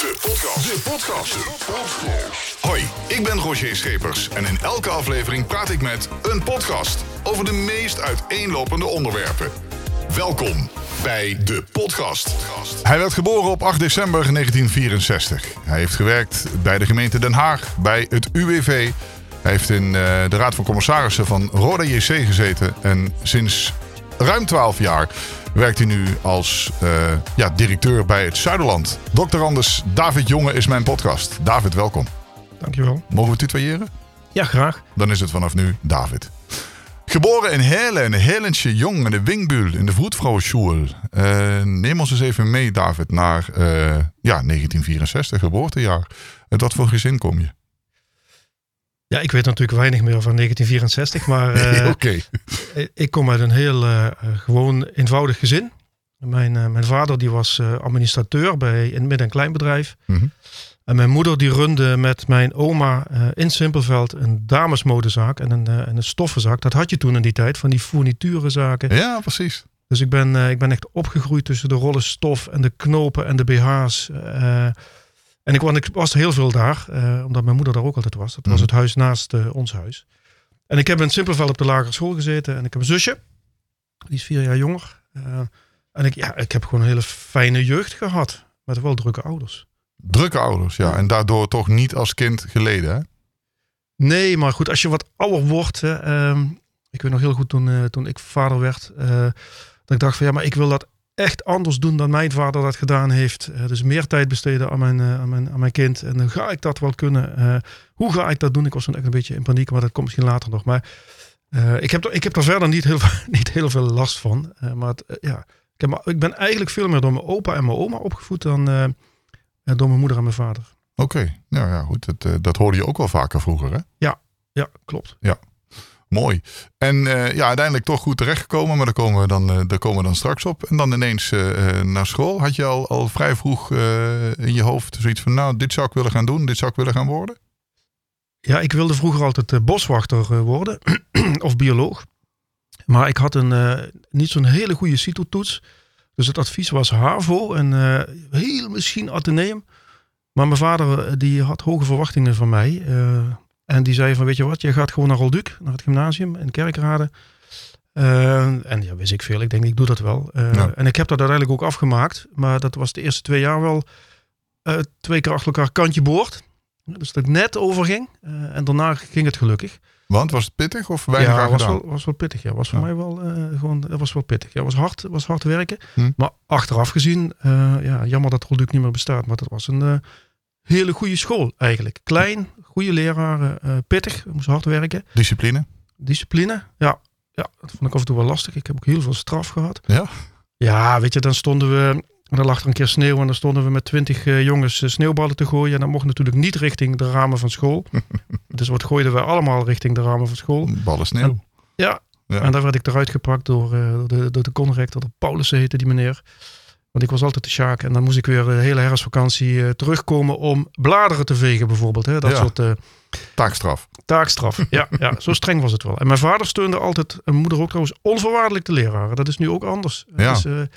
De podcast. De podcast. Hoi, ik ben Roger Schepers en in elke aflevering praat ik met een podcast over de meest uiteenlopende onderwerpen. Welkom bij de podcast. Hij werd geboren op 8 december 1964. Hij heeft gewerkt bij de gemeente Den Haag, bij het UWV. Hij heeft in eh, de Raad van Commissarissen van Roda JC gezeten. En sinds ruim 12 jaar werkt hij nu als eh, ja, directeur bij het Zuiderland. Dr. Anders David Jonge is mijn podcast. David, welkom. Dankjewel. Mogen we tutoyeren? Ja, graag. Dan is het vanaf nu David. Geboren in Helen, een Helensje jong in de Wingbul, in de Vroedvrouwenschule. Uh, neem ons eens even mee, David, naar uh, ja, 1964, geboortejaar. Uit wat voor gezin kom je? Ja, ik weet natuurlijk weinig meer van 1964, maar uh, okay. ik kom uit een heel gewoon eenvoudig gezin. Mijn, mijn vader die was administrateur bij een midden- en kleinbedrijf. Mm -hmm. En mijn moeder die runde met mijn oma in Simpelveld een damesmodezaak en een, en een stoffenzaak. Dat had je toen in die tijd, van die fourniturenzaken. Ja, precies. Dus ik ben, ik ben echt opgegroeid tussen de rollen stof en de knopen en de BH's. En ik, ik was heel veel daar, omdat mijn moeder daar ook altijd was. Dat was het huis naast ons huis. En ik heb in Simpelveld op de lagere school gezeten en ik heb een zusje. Die is vier jaar jonger. en ik, ja, ik heb gewoon een hele fijne jeugd gehad. Met wel drukke ouders. Drukke ouders, ja. En daardoor toch niet als kind geleden, hè? Nee, maar goed, als je wat ouder wordt. Hè, uh, ik weet nog heel goed toen, toen ik vader werd. Dat ik dacht van ja, maar ik wil dat echt anders doen dan mijn vader dat gedaan heeft. Uh, dus meer tijd besteden aan mijn, aan, mijn, aan mijn kind. En dan ga ik dat wel kunnen. hoe ga ik dat doen? Ik was toen echt een beetje in paniek, maar dat komt misschien later nog. Maar ik, heb er, ik heb er verder niet heel, niet heel veel last van. maar het, ja, ik, heb, ik ben eigenlijk veel meer door mijn opa en mijn oma opgevoed dan door mijn moeder en mijn vader. Oké, okay. nou ja, goed. Dat, dat hoorde je ook wel vaker vroeger, hè? Ja, ja klopt. Ja, mooi. En uh, ja, uiteindelijk toch goed terechtgekomen, maar daar komen we dan, uh, daar komen we dan straks op. En dan ineens naar school. Had je al, al vrij vroeg in je hoofd zoiets van, nou, dit zou ik willen gaan doen, dit zou ik willen gaan worden? Ja, ik wilde vroeger altijd boswachter worden, of bioloog. Maar ik had een, niet zo'n hele goede CITO-toets. Dus het advies was HAVO en heel misschien Atheneum. Maar mijn vader die had hoge verwachtingen van mij. En die zei van weet je wat, je gaat gewoon naar Rolduc, naar het gymnasium in Kerkrade. Uh, en ja, wist ik veel. Ik denk, ik doe dat wel. Ja. En ik heb dat uiteindelijk ook afgemaakt. Maar dat was de eerste twee jaar wel twee keer achter elkaar kantje boord. Dus dat ik net overging. en daarna ging het gelukkig. Want was het pittig of weinig ja, was wel, was wel pittig. Ja, was voor ja. mij wel gewoon. Dat was wel pittig. Ja, was hard, was hard werken. Hm. Maar achteraf gezien, ja, jammer dat Rolduc niet meer bestaat. Maar dat was een hele goede school eigenlijk. Klein, goede leraren, pittig, moest hard werken. Discipline. Discipline, ja, ja. Dat vond ik af en toe wel lastig. Ik heb ook heel veel straf gehad. Ja. Ja, weet je, dan stonden we. En dan lag er een keer sneeuw en dan stonden we met twintig uh, jongens uh, sneeuwballen te gooien. En dat mocht natuurlijk niet richting de ramen van school. dus wat gooiden we allemaal richting de ramen van school. Ballen sneeuw. En, ja. ja. en daar werd ik eruit gepakt door, uh, de, door de conrector, door Paulus heette die meneer. Want ik was altijd de sjaak. En dan moest ik weer de hele herfstvakantie terugkomen om bladeren te vegen bijvoorbeeld. Hè? Dat ja. soort... taakstraf. Taakstraf, ja, ja. Zo streng was het wel. En mijn vader steunde altijd, en mijn moeder ook trouwens, onvoorwaardelijk de leraren. Dat is nu ook anders. Ja. Dus,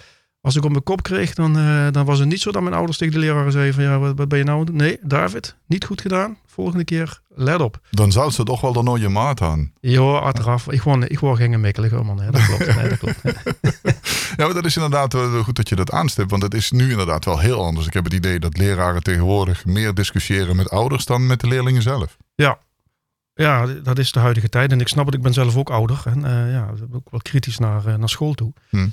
als ik op mijn kop kreeg, dan, uh, dan was het niet zo dat mijn ouders tegen de leraren zeiden van ja, wat, wat ben je nou? Nee, David, niet goed gedaan. Volgende keer, let op. Dan zou ze toch wel nooit je maat aan. Ja, achteraf. Ik word, ik word geen mekkelig man. Hè. Dat klopt. Nee, dat klopt. ja, maar dat is inderdaad goed dat je dat aanstipt. Want het is nu inderdaad wel heel anders. Ik heb het idee dat leraren tegenwoordig meer discussiëren met ouders dan met de leerlingen zelf. Ja, ja, dat is de huidige tijd. En ik snap het, ik ben zelf ook ouder. En uh, ja, ook wel kritisch naar, uh, naar school toe. Hm.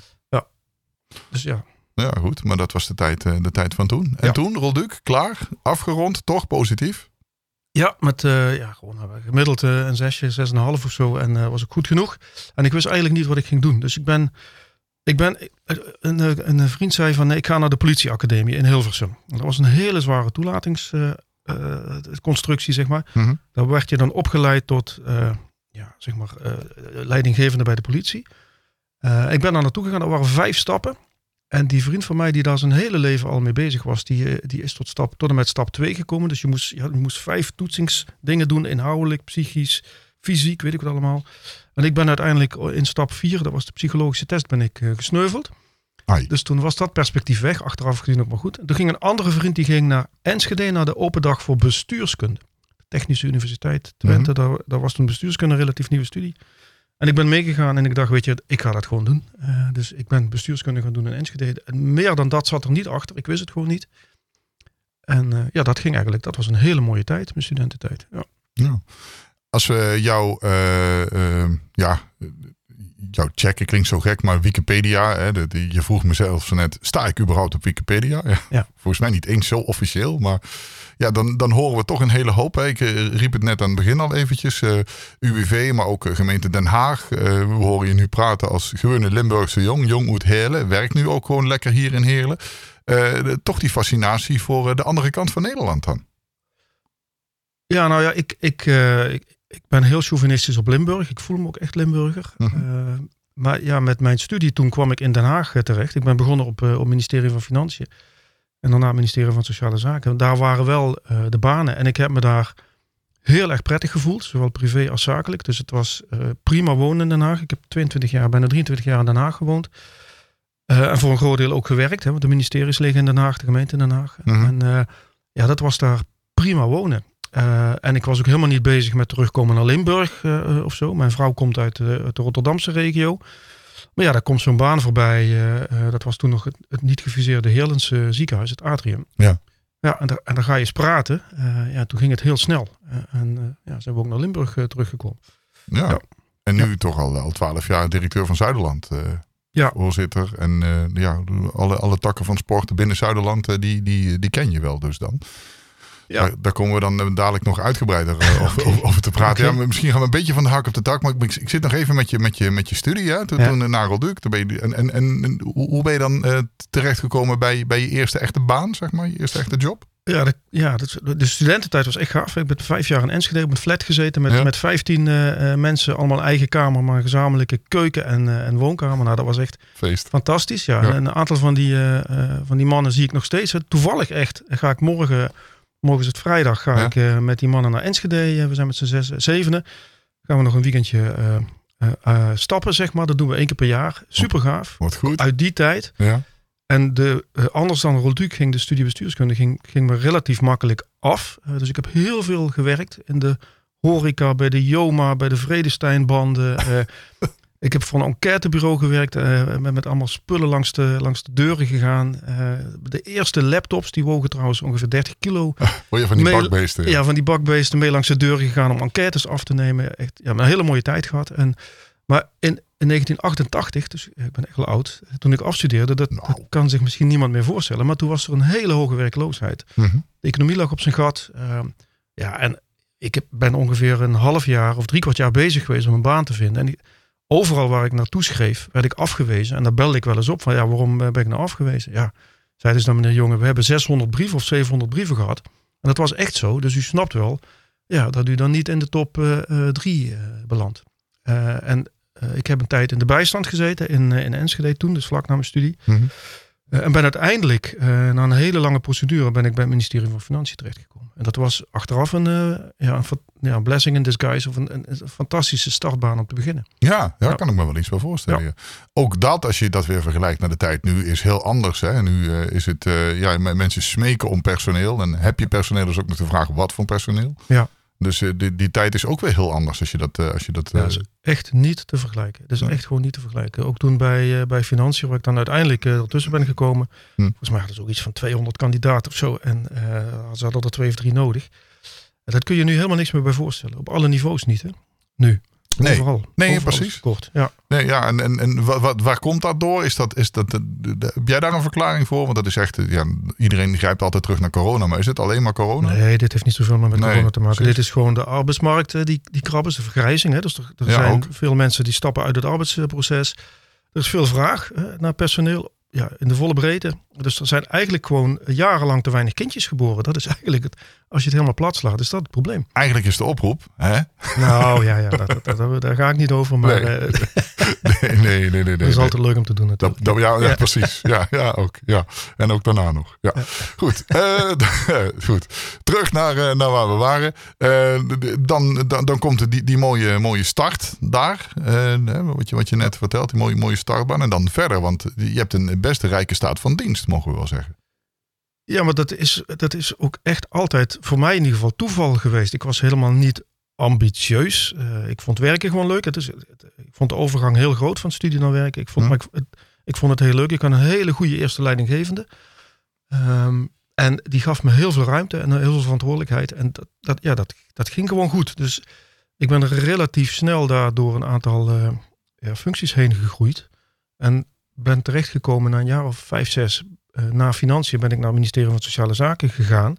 Ja. Dus ja. Ja, goed. Maar dat was de tijd, de tijd van toen. En Ja. toen, Rolduc, klaar, afgerond, toch positief? Ja, met uh, ja, gewoon uh, gemiddeld uh, een zesje, zes en een half of zo. En was ook goed genoeg. En ik wist eigenlijk niet wat ik ging doen. Dus ik ben... Ik ben een, een vriend zei van nee, ik ga naar de politieacademie in Hilversum. Dat was een hele zware toelatingsconstructie, zeg maar. Mm -hmm. Daar werd je dan opgeleid tot ja, zeg maar, leidinggevende bij de politie. Ik ben daar naartoe gegaan, dat waren vijf stappen. En die vriend van mij, die daar zijn hele leven al mee bezig was, die, die is tot, stap, tot en met stap 2 gekomen. Dus je moest, ja, je moest vijf toetsingsdingen doen, inhoudelijk, psychisch, fysiek, weet ik wat allemaal. En ik ben uiteindelijk in stap 4, dat was de psychologische test, ben ik uh, gesneuveld. Ai. Dus toen was dat perspectief weg, achteraf gezien ook maar goed. Toen ging een andere vriend die ging naar Enschede, naar de open dag voor bestuurskunde. Technische Universiteit Twente, daar, daar was toen bestuurskunde een relatief nieuwe studie. En ik ben meegegaan en ik dacht, weet je, ik ga dat gewoon doen. Eh, dus ik ben bestuurskunde gaan doen in Enschede. En meer dan dat zat er niet achter, ik wist het gewoon niet. En eh, ja, dat ging eigenlijk, dat was een hele mooie tijd, mijn studententijd. Ja. Als we jou, eh, ja, jou checken klinkt zo gek, maar Wikipedia, hè, de, je vroeg mezelf zo net, sta ik überhaupt op Wikipedia? Ja, Ja. Volgens mij niet eens zo officieel, maar ja, dan, dan horen we toch een hele hoop. Hè. Ik eh, riep het net aan het begin al eventjes, eh, UWV, maar ook eh, gemeente Den Haag. We horen je nu praten als gewone Limburgse jong, jong uit Heerlen, werkt nu ook gewoon lekker hier in Heerlen. De- toch die fascinatie voor de andere kant van Nederland dan. Ja, nou ja, ik, ik, ik, ik ben heel chauvinistisch op Limburg. Ik voel me ook echt Limburger. Mhm. Eh, maar ja, met mijn studie toen kwam ik in Den Haag eh, terecht. Ik ben begonnen op, eh, op het ministerie van Financiën. En daarna het ministerie van Sociale Zaken. Daar waren wel eh, de banen. En ik heb me daar heel erg prettig gevoeld. Zowel privé als zakelijk. Dus het was eh, prima wonen in Den Haag. Ik heb 22 jaar, bijna 23 jaar in Den Haag gewoond. Eh, en voor een groot deel ook gewerkt. Hè, want de ministeries liggen in Den Haag, de gemeente in Den Haag. Mhm. En eh, ja, dat was daar prima wonen. Eh, en ik was ook helemaal niet bezig met terugkomen naar Limburg eh, eh, of zo. Mijn vrouw komt uit, uit de Rotterdamse regio. Maar ja, daar komt zo'n baan voorbij. dat was toen nog het, het niet gefuseerde Heerlense ziekenhuis, het Atrium. Ja. Ja, en daar, en daar ga je eens praten. Ja, toen ging het heel snel. En ja, zijn we ook naar Limburg teruggekomen. Ja. Ja. En nu toch al, al 12 jaar directeur van Zuiderland. Ja. Voorzitter. En ja, alle, alle takken van sport binnen Zuiderland, die, die, die ken je wel dus dan. Ja. Daar, daar komen we dan eh, dadelijk nog uitgebreider eh, over, te praten. Ja, misschien gaan we een beetje van de hak op de tak. Maar ik, ik zit nog even met je, met je, met je studie. Hè? Toen, Ja. toen naar je, en, en, en hoe, hoe ben je dan eh, terechtgekomen bij, bij je eerste echte baan, zeg maar? Je eerste echte job? Ja, de, ja de, de studententijd was echt gaaf. Ik ben vijf jaar in Enschede op een flat gezeten met, Ja. met 15 eh, eh, mensen. Allemaal eigen kamer, maar een gezamenlijke keuken en, eh, en woonkamer. Nou, dat was echt Feest. fantastisch. Ja. Ja. En een aantal van die, eh, eh, van die mannen zie ik nog steeds. Toevallig echt ga ik morgen, morgen is het vrijdag, ga Ja. ik eh, met die mannen naar Enschede. Eh, we zijn met z'n zes, zevenen. Gaan we nog een weekendje eh, stappen, zeg maar. Dat doen we één keer per jaar. Super gaaf. Wordt goed. Uit die tijd. Ja. En de, anders dan Rolduc ging de studie bestuurskunde ging, ging me relatief makkelijk af. Dus ik heb heel veel gewerkt in de horeca, bij de Joma, bij de Vredesteinbanden. Eh, ik heb voor een enquêtebureau gewerkt, eh, met, met allemaal spullen langs de, langs de deuren gegaan. Eh, de eerste laptops, die wogen trouwens ongeveer 30 kilo. Word je van die bakbeesten? Ja, van die bakbeesten mee langs de deuren gegaan om enquêtes af te nemen. Echt, ja, een hele mooie tijd gehad. En, maar in, in 1988, dus ik ben echt wel oud, toen ik afstudeerde, dat, Nou. dat kan zich misschien niemand meer voorstellen. Maar toen was er een hele hoge werkloosheid. Mhm. De economie lag op zijn gat. Ehm, ja, en ik heb, ben ongeveer een half jaar of drie kwart jaar bezig geweest om een baan te vinden. En die- overal waar ik naartoe schreef, werd ik afgewezen. En daar belde ik wel eens op van, ja, waarom eh, ben ik nou afgewezen? Ja, zeiden ze dan, meneer Jonge, we hebben 600 brieven of 700 brieven gehad. En dat was echt zo. Dus u snapt wel ja, dat u dan niet in de top eh, eh, drie eh, belandt. En ik heb een tijd in de bijstand gezeten in, in Enschede toen, dus vlak na mijn studie. Mhm. En ben uiteindelijk, na een hele lange procedure, ben ik bij het ministerie van Financiën terechtgekomen. En dat was achteraf een, eh, ja, een, ja, blessing in disguise of een, een, een fantastische startbaan om te beginnen. Ja, ja, Ja. kan ik me wel iets bij voorstellen. ja. Ook dat, als je dat weer vergelijkt naar de tijd nu, is heel anders. Hè? Nu eh, is het, eh, ja, mensen smeken om personeel. En heb je personeel, is ook nog de vraag wat voor personeel. Ja. Dus eh, die, die tijd is ook weer heel anders als je dat... eh, als je dat Ja, eh, dat is echt niet te vergelijken. Dat is echt gewoon niet te vergelijken. Ook toen bij, bij Financiën, waar ik dan uiteindelijk ertussen ben gekomen. Hm. Volgens mij hadden ze ook iets van 200 kandidaten of zo. En ze hadden er twee of drie nodig. En dat kun je nu helemaal niks meer bij voorstellen. Op alle niveaus niet, hè? Nu. Nee. Overal. Nee, Overal precies. Kort. Ja. nee, ja, en, en, en wa- wa- waar komt dat door? Is dat, is dat, de- de- de- heb jij daar een verklaring voor? Want dat is echt, ja, iedereen grijpt altijd terug naar corona. Maar is het alleen maar corona? Nee, dit heeft niet zoveel meer met Nee, corona te maken. precies. Dit is gewoon de arbeidsmarkt, eh, die, die krabben, de vergrijzing. Hè? Dus er, er Ja, zijn ook. veel mensen die stappen uit het arbeidsproces. Er is veel vraag eh, naar personeel. Ja, in de volle breedte. Dus er zijn eigenlijk gewoon jarenlang te weinig kindjes geboren. Dat is eigenlijk het, als je het helemaal plat slaat, is dat het probleem. Eigenlijk is de oproep, hè? Nou ja, ja dat, dat, daar ga ik niet over. Maar, nee. nee, nee, nee, nee, Dat is altijd leuk om te doen natuurlijk. Dat, ja, ja, precies. Ja, ja, ook. Ja. En ook daarna nog. Ja. Goed. Uh, goed. Terug naar, uh, naar waar we waren. Dan, dan, dan komt die, die mooie, mooie start daar. wat, je, wat je net vertelt, die mooie, mooie startbaan. En dan verder, want je hebt een beste rijke staat van dienst, mogen we wel zeggen. Ja, maar dat is, dat is ook echt altijd voor mij in ieder geval toeval geweest. Ik was helemaal niet ambitieus. Uh, ik vond werken gewoon leuk. Het is, ik vond de overgang heel groot van studie naar werken. Ik vond, maar ik, ik, vond het heel leuk. Ik had een hele goede eerste leidinggevende. Um, en die gaf me heel veel ruimte en heel veel verantwoordelijkheid. En dat, dat, ja, dat, dat ging gewoon goed. Dus ik ben relatief snel daar door een aantal uh, ja, functies heen gegroeid. En ben terechtgekomen na een jaar of vijf, zes. Uh, na financiën ben ik naar het ministerie van Sociale Zaken gegaan.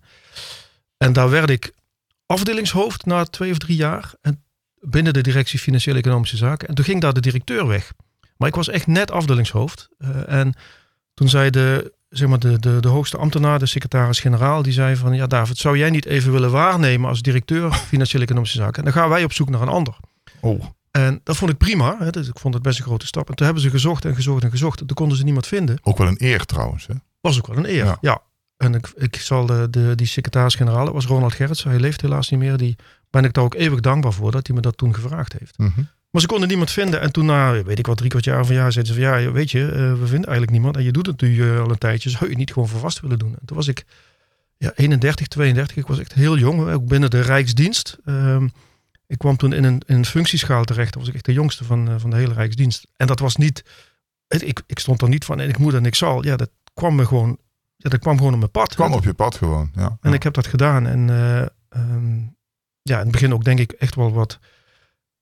En daar werd ik afdelingshoofd na twee of drie jaar. En binnen de directie Financiële Economische Zaken. En toen ging daar de directeur weg. Maar ik was echt net afdelingshoofd. Uh, en toen zei de, zeg maar de, de, de hoogste ambtenaar, de secretaris-generaal, die zei van ja David, zou jij niet even willen waarnemen als directeur Financiële Economische Zaken? En dan gaan wij op zoek naar een ander. Oh. En dat vond ik prima. Hè? Dus ik vond het best een grote stap. En toen hebben ze gezocht en gezocht en gezocht. En toen konden ze niemand vinden. Ook wel een eer trouwens. Hè? Was ook wel een eer, ja. En ik, ik zal de, de, die secretaris-generaal, dat was Ronald Gerrits, hij leeft helaas niet meer. Die ben ik daar ook eeuwig dankbaar voor dat hij me dat toen gevraagd heeft. Mm -hmm. Maar ze konden niemand vinden. En toen na, weet ik wat, drie kwart jaar van jaar, zeiden ze van ja, weet je, uh, we vinden eigenlijk niemand. En je doet het nu uh, al een tijdje. Zou je niet gewoon voor vast willen doen? En toen was ik ja, 31, 32. Ik was echt heel jong, ook binnen de Rijksdienst. Um, ik kwam toen in een, in een functieschaal terecht. Dan was ik echt de jongste van, uh, van de hele Rijksdienst. En dat was niet, ik, ik stond er niet van en ik moet en ik zal. Ja, dat kwam me gewoon ja, dat kwam gewoon op mijn pad. kwam op je pad gewoon, ja. En ik heb dat gedaan. En uh, um, ja, in het begin ook denk ik echt wel wat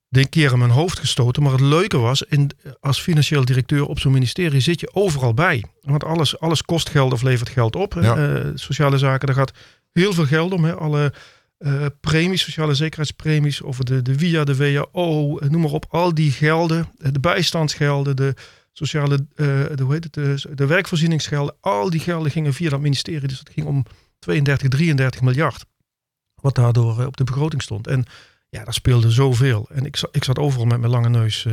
de keer in mijn hoofd gestoten. Maar het leuke was, in, als financieel directeur op zo'n ministerie zit je overal bij. Want alles, alles kost geld of levert geld op. Ja. Uh, sociale zaken, daar gaat heel veel geld om. Hè. Alle uh, premies, sociale zekerheidspremies, over de, de via, de WHO, noem maar op. Al die gelden, de bijstandsgelden, de sociale, de, hoe heet het, de, de werkvoorzieningsgelden, al die gelden gingen via dat ministerie. Dus het ging om 32, 33 miljard. Wat daardoor op de begroting stond. En ja, daar speelde zoveel. En ik, ik zat overal met mijn lange neus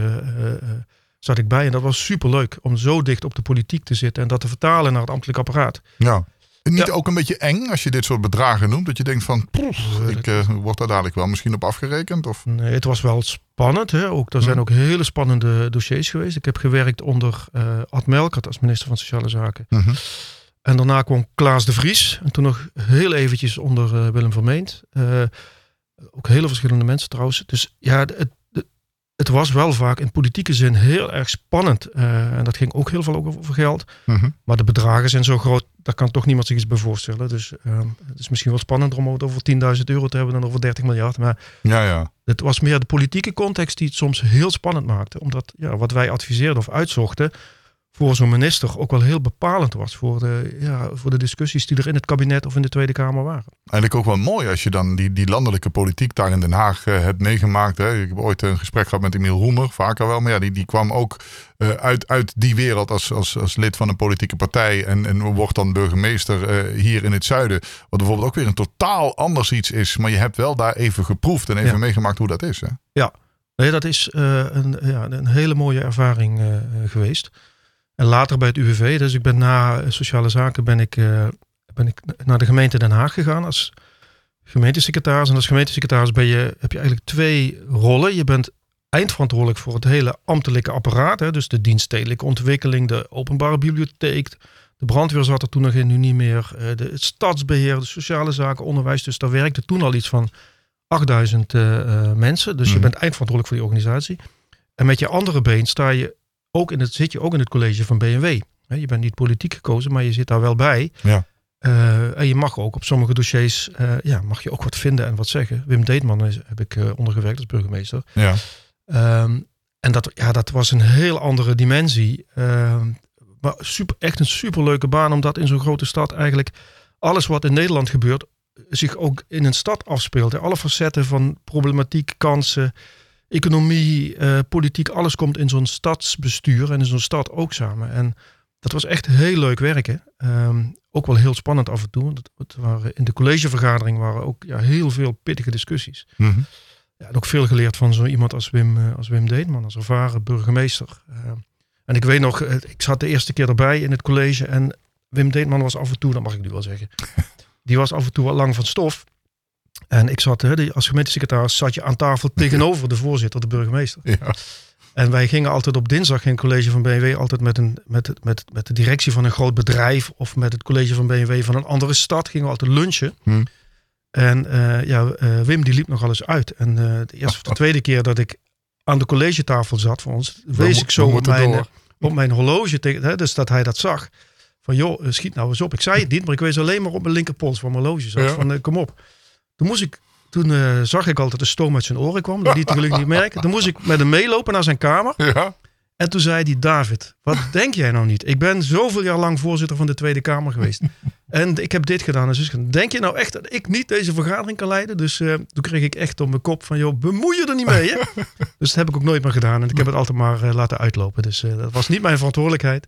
zat ik bij. En dat was superleuk om zo dicht op de politiek te zitten en dat te vertalen naar het ambtelijk apparaat. Ja. Niet ja. ook een beetje eng als je dit soort bedragen noemt? Dat je denkt van, poef, ik uh, word daar dadelijk wel misschien op afgerekend? Of? Nee, het was wel spannend. Hè? Ook, er zijn hm. ook hele spannende dossiers geweest. Ik heb gewerkt onder uh, Ad Melkert als minister van Sociale Zaken. -hmm. En daarna kwam Klaas de Vries. En toen nog heel eventjes onder uh, Willem Vermeend. ook hele verschillende mensen trouwens. Dus ja, het, het was wel vaak in politieke zin heel erg spannend. Uh, en dat ging ook heel veel over geld. Mm -hmm. Maar de bedragen zijn zo groot, daar kan toch niemand zich iets bij voorstellen. Dus uh, het is misschien wel spannender om het over 10.000 euro te hebben dan over 30 miljard. Maar ja, ja. het was meer de politieke context die het soms heel spannend maakte. Omdat ja, wat wij adviseerden of uitzochten voor zo'n minister ook wel heel bepalend was voor de, ja, voor de discussies die er in het kabinet of in de Tweede Kamer waren. Eigenlijk ook wel mooi als je dan die, die landelijke politiek daar in Den Haag uh, hebt meegemaakt. Hè. Ik heb ooit een gesprek gehad met Emiel Roemer, vaker wel. Maar ja, die, die kwam ook uh, uit, uit die wereld als, als, als lid van een politieke partij. En, en wordt dan burgemeester uh, hier in het zuiden. Wat bijvoorbeeld ook weer een totaal anders iets is. Maar je hebt wel daar even geproefd en even ja. meegemaakt hoe dat is. Hè? Ja, nee, dat is een, ja, een hele mooie ervaring geweest. En later bij het UWV, dus ik ben na sociale zaken, ben ik, uh, ben ik naar de gemeente Den Haag gegaan als gemeentesecretaris. En als gemeentesecretaris ben je, heb je eigenlijk twee rollen. Je bent eindverantwoordelijk voor het hele ambtelijke apparaat. Hè, dus de dienststedelijke ontwikkeling, de openbare bibliotheek. De brandweer zat er toen nog in, nu niet meer. Uh, de, het stadsbeheer, de sociale zaken, onderwijs. Dus daar werkte toen al iets van 8000 uh, mensen. Dus mm. je bent eindverantwoordelijk voor die organisatie. En met je andere been sta je ook in het, zit je ook in het college van BMW. Je bent niet politiek gekozen, maar je zit daar wel bij. Ja. Uh, en je mag ook op sommige dossiers uh, ja, mag je ook wat vinden en wat zeggen. Wim Deetman is, heb ik uh, ondergewerkt als burgemeester. Ja. Um, en dat, ja, dat was een heel andere dimensie. Ehm, maar super, echt een superleuke baan, omdat in zo'n grote stad eigenlijk alles wat in Nederland gebeurt, zich ook in een stad afspeelt. Alle facetten van problematiek, kansen, economie, uh, politiek, alles komt in zo'n stadsbestuur en in zo'n stad ook samen. En dat was echt heel leuk werken. Ehm, ook wel heel spannend af en toe. want Het, waren, in de collegevergadering waren ook ja, heel veel pittige discussies. Mhm. Ja, en ook veel geleerd van zo iemand als Wim, eh, als Wim Deetman, als ervaren burgemeester. Ehm, en ik weet nog, eh, ik zat de eerste keer erbij in het college. En Wim Deetman was af en toe, dat mag ik nu wel zeggen. Die was af en toe wat lang van stof. En ik zat, hè, als gemeentesecretaris zat je aan tafel tegenover de voorzitter, de burgemeester. Ja. En wij gingen altijd op dinsdag in het college van BMW altijd met, een, met, met, met de directie van een groot bedrijf of met het college van BMW van een andere stad gingen we altijd lunchen. Hm. En eh, ja, eh, Wim die liep nogal eens uit. En eh, de eerste of de tweede keer dat ik aan de collegetafel zat voor ons, wees ik zo op mijn, op mijn horloge, tegen, hè, dus dat hij dat zag. Van joh, schiet nou eens op. Ik zei het niet, maar ik wees alleen maar op mijn linkerpols van mijn horloge. Zat, Ja. Van kom op. Toen moest ik, toen eh, zag ik altijd de stoom uit zijn oren kwam. Dat liet hij gelukkig niet merken. Toen moest ik met hem meelopen naar zijn kamer. Ja. En toen zei hij, David, wat denk jij nou niet? Ik ben zoveel jaar lang voorzitter van de Tweede Kamer geweest. en ik heb dit gedaan gedaan. Denk je nou echt dat ik niet deze vergadering kan leiden? Dus eh, toen kreeg ik echt op mijn kop van, joh, bemoei je er niet mee. Hè? dus dat heb ik ook nooit meer gedaan. En ik heb het altijd maar eh, laten uitlopen. Dus dat was niet mijn verantwoordelijkheid.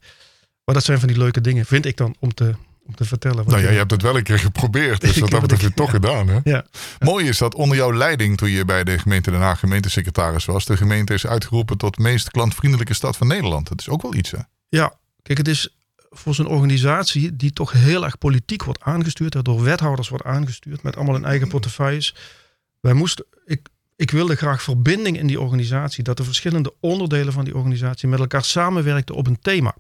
Maar dat zijn van die leuke dingen, vind ik dan, om te, om te vertellen. Wat Nou ja, je hebt het wel een keer geprobeerd. Dus dat heb je toch gedaan. Hè? Ja. Mooi is dat onder jouw leiding, toen je bij de gemeente Den Haag gemeentesecretaris was, de gemeente is uitgeroepen tot meest klantvriendelijke stad van Nederland. Dat is ook wel iets, hè? Ja, kijk, het is voor zo'n organisatie die toch heel erg politiek wordt aangestuurd, door wethouders wordt aangestuurd met allemaal hun eigen portefeuilles. Wij moesten, ik, ik wilde graag verbinding in die organisatie, dat de verschillende onderdelen van die organisatie met elkaar samenwerkten op een thema.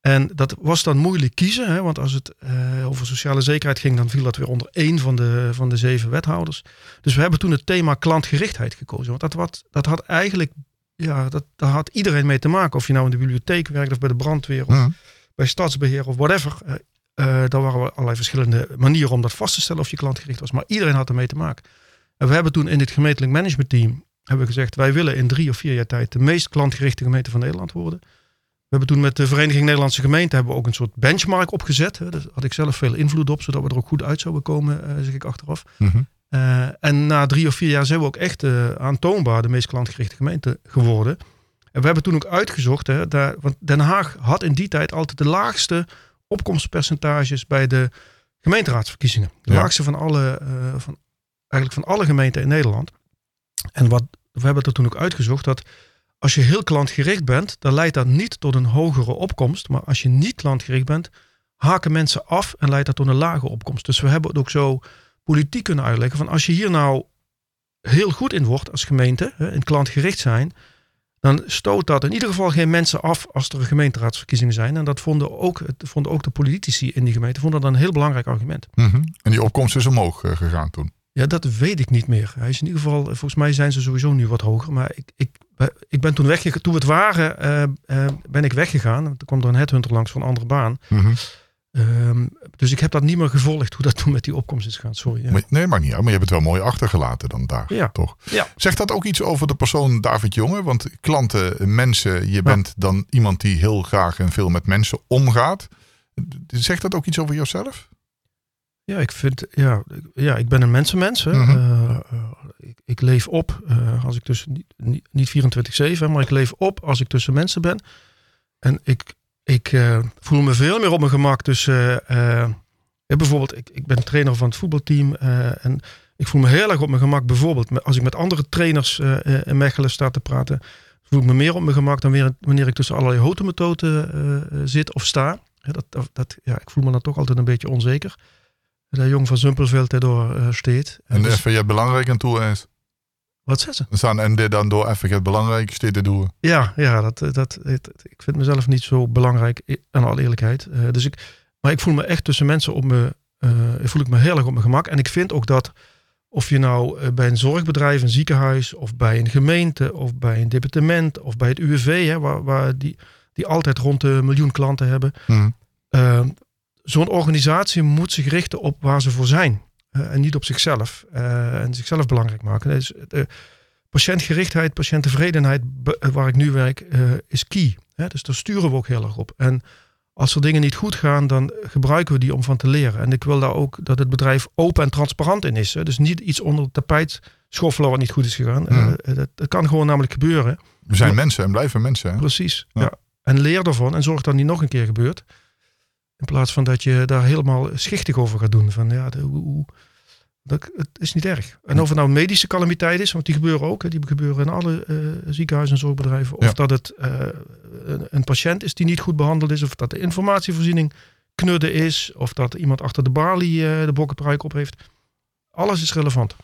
En dat was dan moeilijk kiezen, hè, want als het eh, over sociale zekerheid ging, dan viel dat weer onder één van de, van de zeven wethouders. Dus we hebben toen het thema klantgerichtheid gekozen. Want dat, wat, dat had eigenlijk, ja, dat, daar had iedereen mee te maken. Of je nou in de bibliotheek werkt of bij de brandweer of bij stadsbeheer of whatever. eh, daar waren allerlei verschillende manieren om dat vast te stellen of je klantgericht was. Maar iedereen had ermee te maken. En we hebben toen in dit gemeentelijk managementteam hebben we gezegd, wij willen in drie of vier jaar tijd de meest klantgerichte gemeente van Nederland worden. We hebben toen met de Vereniging Nederlandse Gemeenten hebben we ook een soort benchmark opgezet. Daar had ik zelf veel invloed op, zodat we er ook goed uit zouden komen, eh, zeg ik achteraf. Mhm. Eh, en na drie of vier jaar zijn we ook echt eh, aantoonbaar de meest klantgerichte gemeente geworden. En we hebben toen ook uitgezocht, hè, daar, want Den Haag had in die tijd altijd de laagste opkomstpercentages bij de gemeenteraadsverkiezingen. De Ja. laagste van alle, van, eigenlijk van alle gemeenten in Nederland. En wat, we hebben er toen ook uitgezocht dat als je heel klantgericht bent, dan leidt dat niet tot een hogere opkomst. Maar als je niet klantgericht bent, haken mensen af en leidt dat tot een lage opkomst. Dus we hebben het ook zo politiek kunnen uitleggen van als je hier nou heel goed in wordt als gemeente, in klantgericht zijn, dan stoot dat in ieder geval geen mensen af als er gemeenteraadsverkiezingen zijn. En dat vonden ook, vonden ook de politici in die gemeente vonden dat een heel belangrijk argument. Mhm. En die opkomst is omhoog eh, gegaan toen. Ja, dat weet ik niet meer. Hij is in ieder geval, volgens mij zijn ze sowieso nu wat hoger. Maar ik, ik, ik ben toen weggegaan, toen we het waren, eh, eh, ben ik weggegaan. Toen kwam er een headhunter langs van een andere baan. Mhm. Ehm, dus ik heb dat niet meer gevolgd hoe dat toen met die opkomst is gegaan. Sorry. Ja. Maar- Nee, maakt niet uit. Maar je hebt het wel mooi achtergelaten dan daar, Ja. toch? Ja. Zegt dat ook iets over de persoon David Jonge? Want klanten, mensen, je bent dan iemand die heel graag en veel met mensen omgaat. Zegt dat ook iets over jezelf? Ja, ik vind, ja, ja, ik ben een mensenmens. Hè. Mhm. Eh, eh, ik, ik leef op eh, als ik tussen, niet, niet, niet 24-7, hè, maar ik leef op als ik tussen mensen ben. En ik, ik voel me veel meer op mijn gemak tussen, bijvoorbeeld, ik, ik ben trainer van het voetbalteam. en ik voel me heel erg op mijn gemak, bijvoorbeeld als ik met andere trainers in Mechelen sta te praten. Voel ik me meer op mijn gemak dan weer, wanneer ik tussen allerlei hotemethoden eh, zit of sta. Dat, dat- ja, ik voel me dan toch altijd een beetje onzeker. De jong van Zumpelveld daardoor eh steed. En dus- even je belangrijk aan toe is. wat zegt ze? Staan en dit dan door even het belangrijkste te doen. Ja, ja dat, dat, het- ik vind mezelf niet zo belangrijk, in alle eerlijkheid. Eh, dus ik, maar ik voel me echt tussen mensen op me, eh, voel ik me heel erg op mijn gemak. En ik vind ook dat of je nou eh, bij een zorgbedrijf, een ziekenhuis, of bij een gemeente, of bij een departement, of bij het UWV, hè, waar, waar die, die altijd rond de miljoen klanten hebben. Mhm. Uh, Zo'n organisatie moet zich richten op waar ze voor zijn. Uh, en niet op zichzelf. Uh, en zichzelf belangrijk maken. Dus, uh, patiëntgerichtheid, patiënttevredenheid, waar ik nu werk, is key. Hè? Dus daar sturen we ook heel erg op. En als er dingen niet goed gaan, dan gebruiken we die om van te leren. En ik wil daar ook dat het bedrijf open en transparant in is. Hè? Dus niet iets onder het tapijt schoffelen wat niet goed is gegaan. Dat, dat, kan gewoon namelijk gebeuren. We zijn mensen en blijven mensen. Hè? Precies. Ja. Ja. En leer ervan en zorg dat het niet nog een keer gebeurt. In plaats van dat je daar helemaal schichtig over gaat doen. Van ja, de, hoe, dat, het is niet erg. En of het nou medische calamiteit is, want die gebeuren ook. Hè, die gebeuren in alle uh, ziekenhuizen en zorgbedrijven. Of dat het uh, een, een, patiënt is die niet goed behandeld is. Of dat de informatievoorziening knudden is. Of dat iemand achter de balie uh, de bokkenpruik op heeft. Alles is relevant.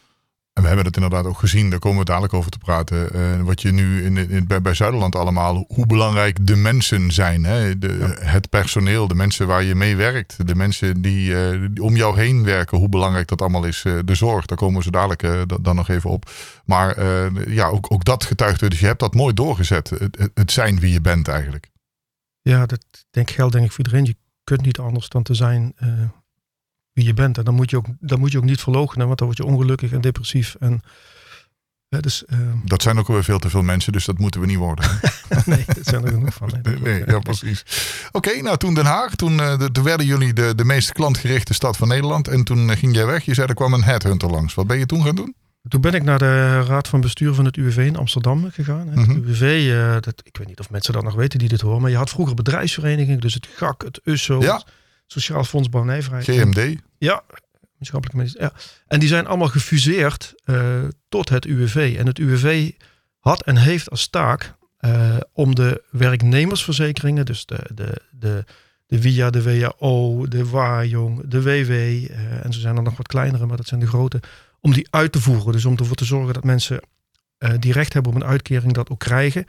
En we hebben het inderdaad ook gezien, daar komen we dadelijk over te praten. Uh, wat je nu in, in, bij, bij Zuiderland allemaal, hoe belangrijk de mensen zijn. Hè? De, Het personeel, de mensen waar je mee werkt, de mensen die, uh, die om jou heen werken, hoe belangrijk dat allemaal is. Uh, de zorg, daar komen we zo dadelijk dan nog even op. Maar ja, ook, ook dat getuigt Dus je hebt dat mooi doorgezet. Het, het zijn wie je bent eigenlijk. Ja, dat denk, geldt denk ik voor iedereen. Je kunt niet anders dan te zijn wie je bent. En dan moet je ook, dan moet je ook niet verloochenen, want dan word je ongelukkig en depressief. En, dus, uh, dat zijn ook weer veel te veel mensen, dus dat moeten we niet worden. nee, dat zijn er genoeg van. Nee, nee ja, precies. Oké, nou toen Den Haag, toen, uh, de, toen werden jullie de, de meest klantgerichte stad van Nederland. En toen uh, ging jij weg. Je zei er kwam een headhunter langs. Wat ben je toen gaan doen? Toen ben ik naar de raad van bestuur van het UWV in Amsterdam gegaan. Het mm -hmm. UWV, uh, dat, ik weet niet of mensen dat nog weten die dit horen, maar je had vroeger bedrijfsverenigingen, dus het GAK, het USSO, ja. het Sociaal Fonds Bouwnijverheid. GMD? Ja. Ja. En die zijn allemaal gefuseerd uh, tot het UWV. En het UWV had en heeft als taak uh, om de werknemersverzekeringen, dus de, de, de, de VIA, de WHO, de WAJONG, de WW, uh, en ze zijn er nog wat kleinere, maar dat zijn de grote, om die uit te voeren. Dus om ervoor te zorgen dat mensen die recht hebben op een uitkering dat ook krijgen.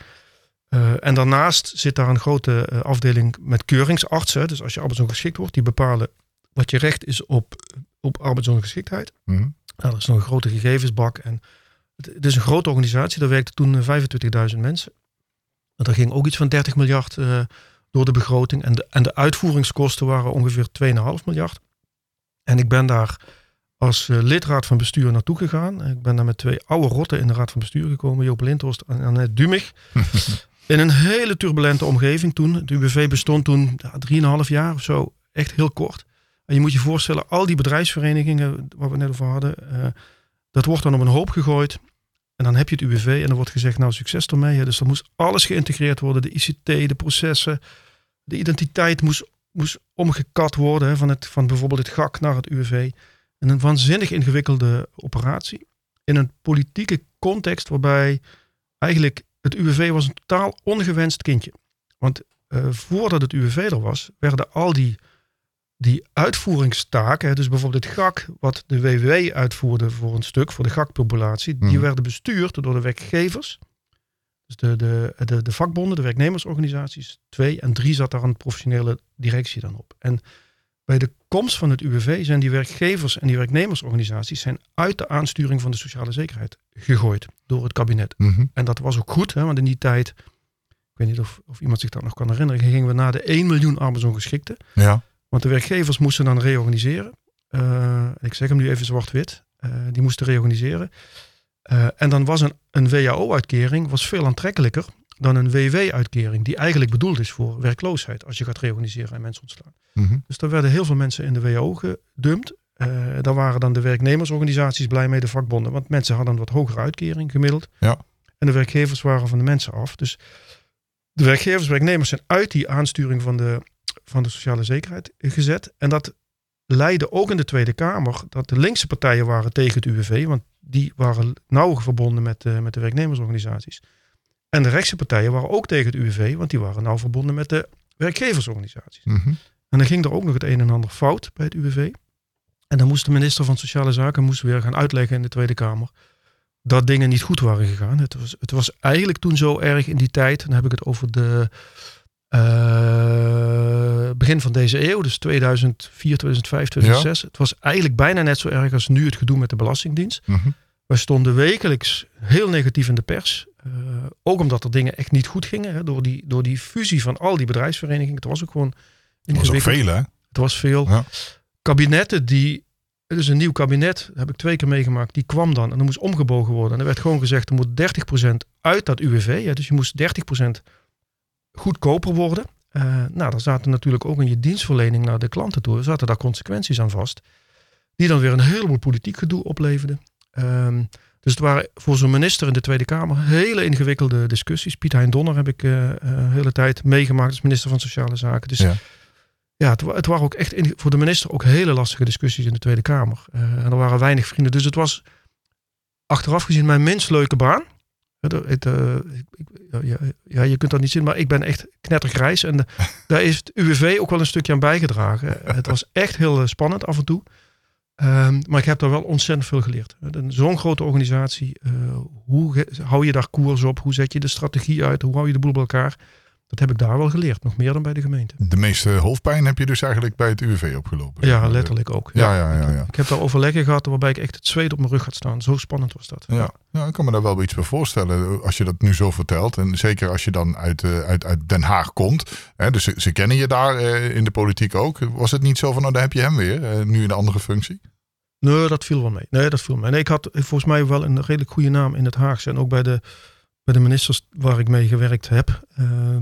En daarnaast zit daar een grote afdeling met keuringsartsen. Dus als je arbeidsongeschikt wordt, die bepalen wat je recht is op, op arbeidsongeschiktheid. Mm -hmm. nou, dat is nog een grote gegevensbak. En het, het is een grote organisatie. Daar werkten toen 25.000 mensen. En er ging ook iets van 30 miljard uh, door de begroting. En de, en de uitvoeringskosten waren ongeveer 2,5 miljard. En ik ben daar als lidraad van bestuur naartoe gegaan. Ik ben daar met twee oude rotten in de raad van bestuur gekomen. Joop Lindhorst en Annette Dumig. in een hele turbulente omgeving toen. Het UWV bestond toen ja, 3,5 jaar of zo. Echt heel kort. En je moet je voorstellen, al die bedrijfsverenigingen waar we net over hadden, uh, dat wordt dan op een hoop gegooid. En dan heb je het UWV en dan wordt gezegd, nou succes ermee. Dus dan moest alles geïntegreerd worden. De ICT, de processen, de identiteit moest, moest omgekat worden. Van, het, van bijvoorbeeld het GAK naar het UWV. En een waanzinnig ingewikkelde operatie. In een politieke context waarbij eigenlijk het UWV was een totaal ongewenst kindje. Want uh, voordat het UWV er was, werden al die die uitvoeringstaken, dus bijvoorbeeld het GAK, wat de WW uitvoerde voor een stuk, voor de GAK-populatie, die Mhm. werden bestuurd door de werkgevers. Dus de, de, de, de vakbonden, de werknemersorganisaties, twee en drie zat daar een professionele directie dan op. En bij de komst van het UWV zijn die werkgevers en die werknemersorganisaties zijn uit de aansturing van de sociale zekerheid gegooid door het kabinet. Mhm. En dat was ook goed, hè, want in die tijd, ik weet niet of, of iemand zich dat nog kan herinneren, gingen we naar de 1 miljoen arbeidsongeschikten. Ja. Want de werkgevers moesten dan reorganiseren. Uh, ik zeg hem nu even zwart-wit. Uh, die moesten reorganiseren. Uh, en dan was een, een WAO-uitkering was veel aantrekkelijker dan een WW-uitkering. Die eigenlijk bedoeld is voor werkloosheid. Als je gaat reorganiseren en mensen ontslaan. Mhm. Dus daar werden heel veel mensen in de WAO gedumpt. daar waren dan de werknemersorganisaties blij mee, de vakbonden. Want mensen hadden een wat hogere uitkering gemiddeld. Ja. En de werkgevers waren van de mensen af. Dus de werkgevers, werknemers zijn uit die aansturing van de van de sociale zekerheid gezet. En dat leidde ook in de Tweede Kamer dat de linkse partijen waren tegen het UWV, want die waren nauw verbonden met, uh, met de werknemersorganisaties. En de rechtse partijen waren ook tegen het UWV, want die waren nauw verbonden met de werkgeversorganisaties. Mm -hmm. En dan ging er ook nog het een en ander fout bij het UWV. En dan moest de minister van Sociale Zaken moest weer gaan uitleggen in de Tweede Kamer dat dingen niet goed waren gegaan. Het was, het was eigenlijk toen zo erg in die tijd, dan heb ik het over de uh, begin van deze eeuw, dus 2004, 2005, 2006. Ja. Het was eigenlijk bijna net zo erg als nu het gedoe met de Belastingdienst. Mm -hmm. We stonden wekelijks heel negatief in de pers. Uh, ook omdat er dingen echt niet goed gingen. Hè, door, die, door die fusie van al die bedrijfsverenigingen. Het was ook gewoon. Het was ook veel, hè? Het was veel. Ja. Kabinetten die. Het is een nieuw kabinet, heb ik twee keer meegemaakt. Die kwam dan en er moest omgebogen worden. En er werd gewoon gezegd: er moet 30% uit dat UWV. Ja, dus je moest 30% goedkoper worden. Uh, nou, daar zaten natuurlijk ook in je dienstverlening naar de klanten toe, zaten daar consequenties aan vast. Die dan weer een heleboel politiek gedoe opleverden. Um, Dus het waren voor zo'n minister in de Tweede Kamer hele ingewikkelde discussies. Piet Hein Donner heb ik uh, hele tijd meegemaakt als minister van Sociale Zaken. Dus ja, ja het, het waren ook echt in, voor de minister ook hele lastige discussies in de Tweede Kamer. Uh, en er waren weinig vrienden. Dus het was achteraf gezien mijn minst leuke baan. Het, uh, ja, ja, je kunt dat niet zien, maar ik ben echt knettergrijs. En daar is het UWV ook wel een stukje aan bijgedragen. het was echt heel spannend af en toe. Um, maar ik heb daar wel ontzettend veel geleerd. Zo'n grote organisatie, uh, hoe hou je daar koers op? Hoe zet je de strategie uit? Hoe hou je de boel bij elkaar? Dat heb ik daar wel geleerd, nog meer dan bij de gemeente. De meeste hoofdpijn heb je dus eigenlijk bij het UWV opgelopen? Ja, letterlijk ook. Ja, ja, ja, ja, Ik, heb daar overleggen gehad waarbij ik echt het zweet op mijn rug had staan. Zo spannend was dat. Ja, ja ik kan me daar wel iets bij voorstellen als je dat nu zo vertelt. En zeker als je dan uit, uh, uit, uit Den Haag komt. Hè, dus ze, ze, kennen je daar uh, in de politiek ook. Was het niet zo van, nou daar heb je hem weer, uh, nu in een andere functie? Nee, dat viel wel mee. Nee, dat viel mee. Nee, ik had volgens mij wel een redelijk goede naam in het Haagse. En ook bij de, bij de ministers waar ik mee gewerkt heb. Uh,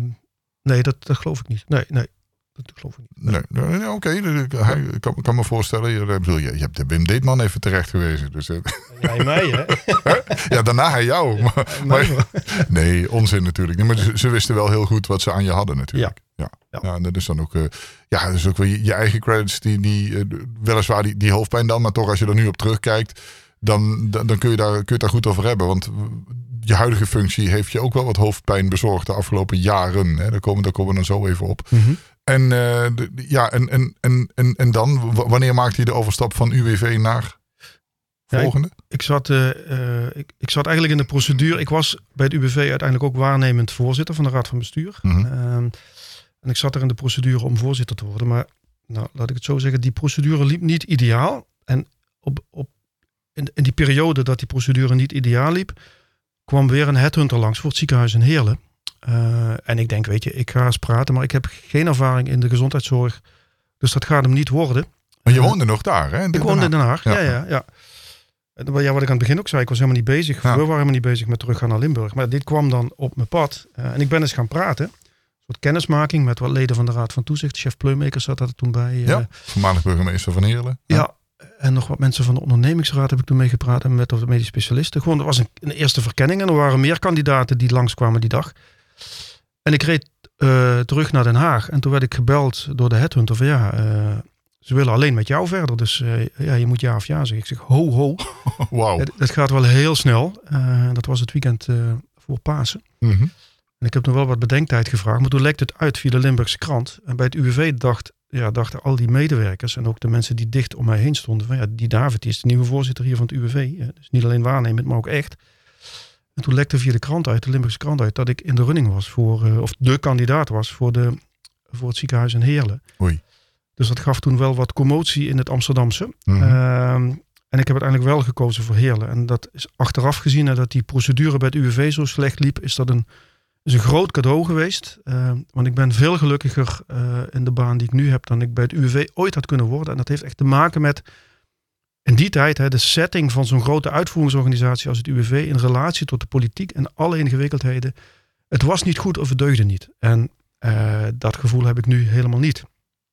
nee, dat, dat geloof ik niet. Nee, nee. Dat geloof ik niet. Nee, nee oké. Okay. Ik kan, kan, me voorstellen. Je, bedoel, je, je hebt de Wim Deetman even terecht gewezen. Dus, Jij mij, hè? ja, daarna hij jou. Maar, maar, nee, onzin natuurlijk. Nee, maar ze, ze, wisten wel heel goed wat ze aan je hadden natuurlijk. Ja. Ja, ja. dat is dan ook, uh, ja, dat is ook weer je, je eigen credits, die, die uh, weliswaar die, die hoofdpijn dan, maar toch als je er nu op terugkijkt, dan, dan, dan kun, je daar, kun je het daar goed over hebben. Want je huidige functie heeft je ook wel wat hoofdpijn bezorgd de afgelopen jaren. Hè? Daar, komen, daar komen we dan zo even op. Mm -hmm. En, uh, de, ja, en, en, en, en, en dan, wanneer maakt hij de overstap van UWV naar volgende? Ja, ik, ik, zat, uh, ik, ik, zat eigenlijk in de procedure. Ik was bij het UWV uiteindelijk ook waarnemend voorzitter van de Raad van Bestuur. Mm -hmm. uh, en ik zat er in de procedure om voorzitter te worden. Maar nou, laat ik het zo zeggen, die procedure liep niet ideaal. En op, op, in, in die periode dat die procedure niet ideaal liep, kwam weer een headhunter langs voor het ziekenhuis in Heerlen. Uh, en ik denk, weet je, ik ga eens praten, maar ik heb geen ervaring in de gezondheidszorg. Dus dat gaat hem niet worden. Maar je woonde uh, nog daar, hè? Ik woonde in Den Haag, ja, ja. ja, ja. Ja, wat ik aan het begin ook zei, ik was helemaal niet bezig. Ja. We waren helemaal niet bezig met teruggaan naar Limburg. Maar dit kwam dan op mijn pad. Uh, en ik ben eens gaan praten soort kennismaking met wat leden van de Raad van Toezicht. Chef Pleumaker zat er toen bij. Ja, voormalig burgemeester van Heerlen. Ja. ja. En nog wat mensen van de ondernemingsraad heb ik toen mee gepraat. En met de medisch specialisten. Gewoon, er was een, een, eerste verkenning. En er waren meer kandidaten die langskwamen die dag. En ik reed uh, terug naar Den Haag. En toen werd ik gebeld door de headhunter van ja... Uh, ze willen alleen met jou verder. Dus uh, ja, je moet ja of ja zeggen. Ik zeg ho ho. Wauw. Het, het, gaat wel heel snel. dat was het weekend voor Pasen. Mm -hmm. En ik heb nog wel wat bedenktijd gevraagd, maar toen lekte het uit via de Limburgse krant. En bij het UWV dacht, ja, dachten al die medewerkers en ook de mensen die dicht om mij heen stonden, van ja, die David die is de nieuwe voorzitter hier van het UWV. Dus niet alleen waarnemend, maar ook echt. En toen lekte via de krant uit, de Limburgse krant uit, dat ik in de running was voor, uh, of de kandidaat was voor, de, voor het ziekenhuis in Heerlen. Oei. Dus dat gaf toen wel wat commotie in het Amsterdamse. Mm -hmm. uh, en ik heb uiteindelijk wel gekozen voor Heerlen. En dat is achteraf gezien, dat die procedure bij het UWV zo slecht liep, is dat een is een groot cadeau geweest. Uh, want ik ben veel gelukkiger uh, in de baan die ik nu heb dan ik bij het UWV ooit had kunnen worden. En dat heeft echt te maken met in die tijd hè, de setting van zo'n grote uitvoeringsorganisatie als het UWV in relatie tot de politiek en alle ingewikkeldheden. Het was niet goed of het deugde niet. En uh, dat gevoel heb ik nu helemaal niet.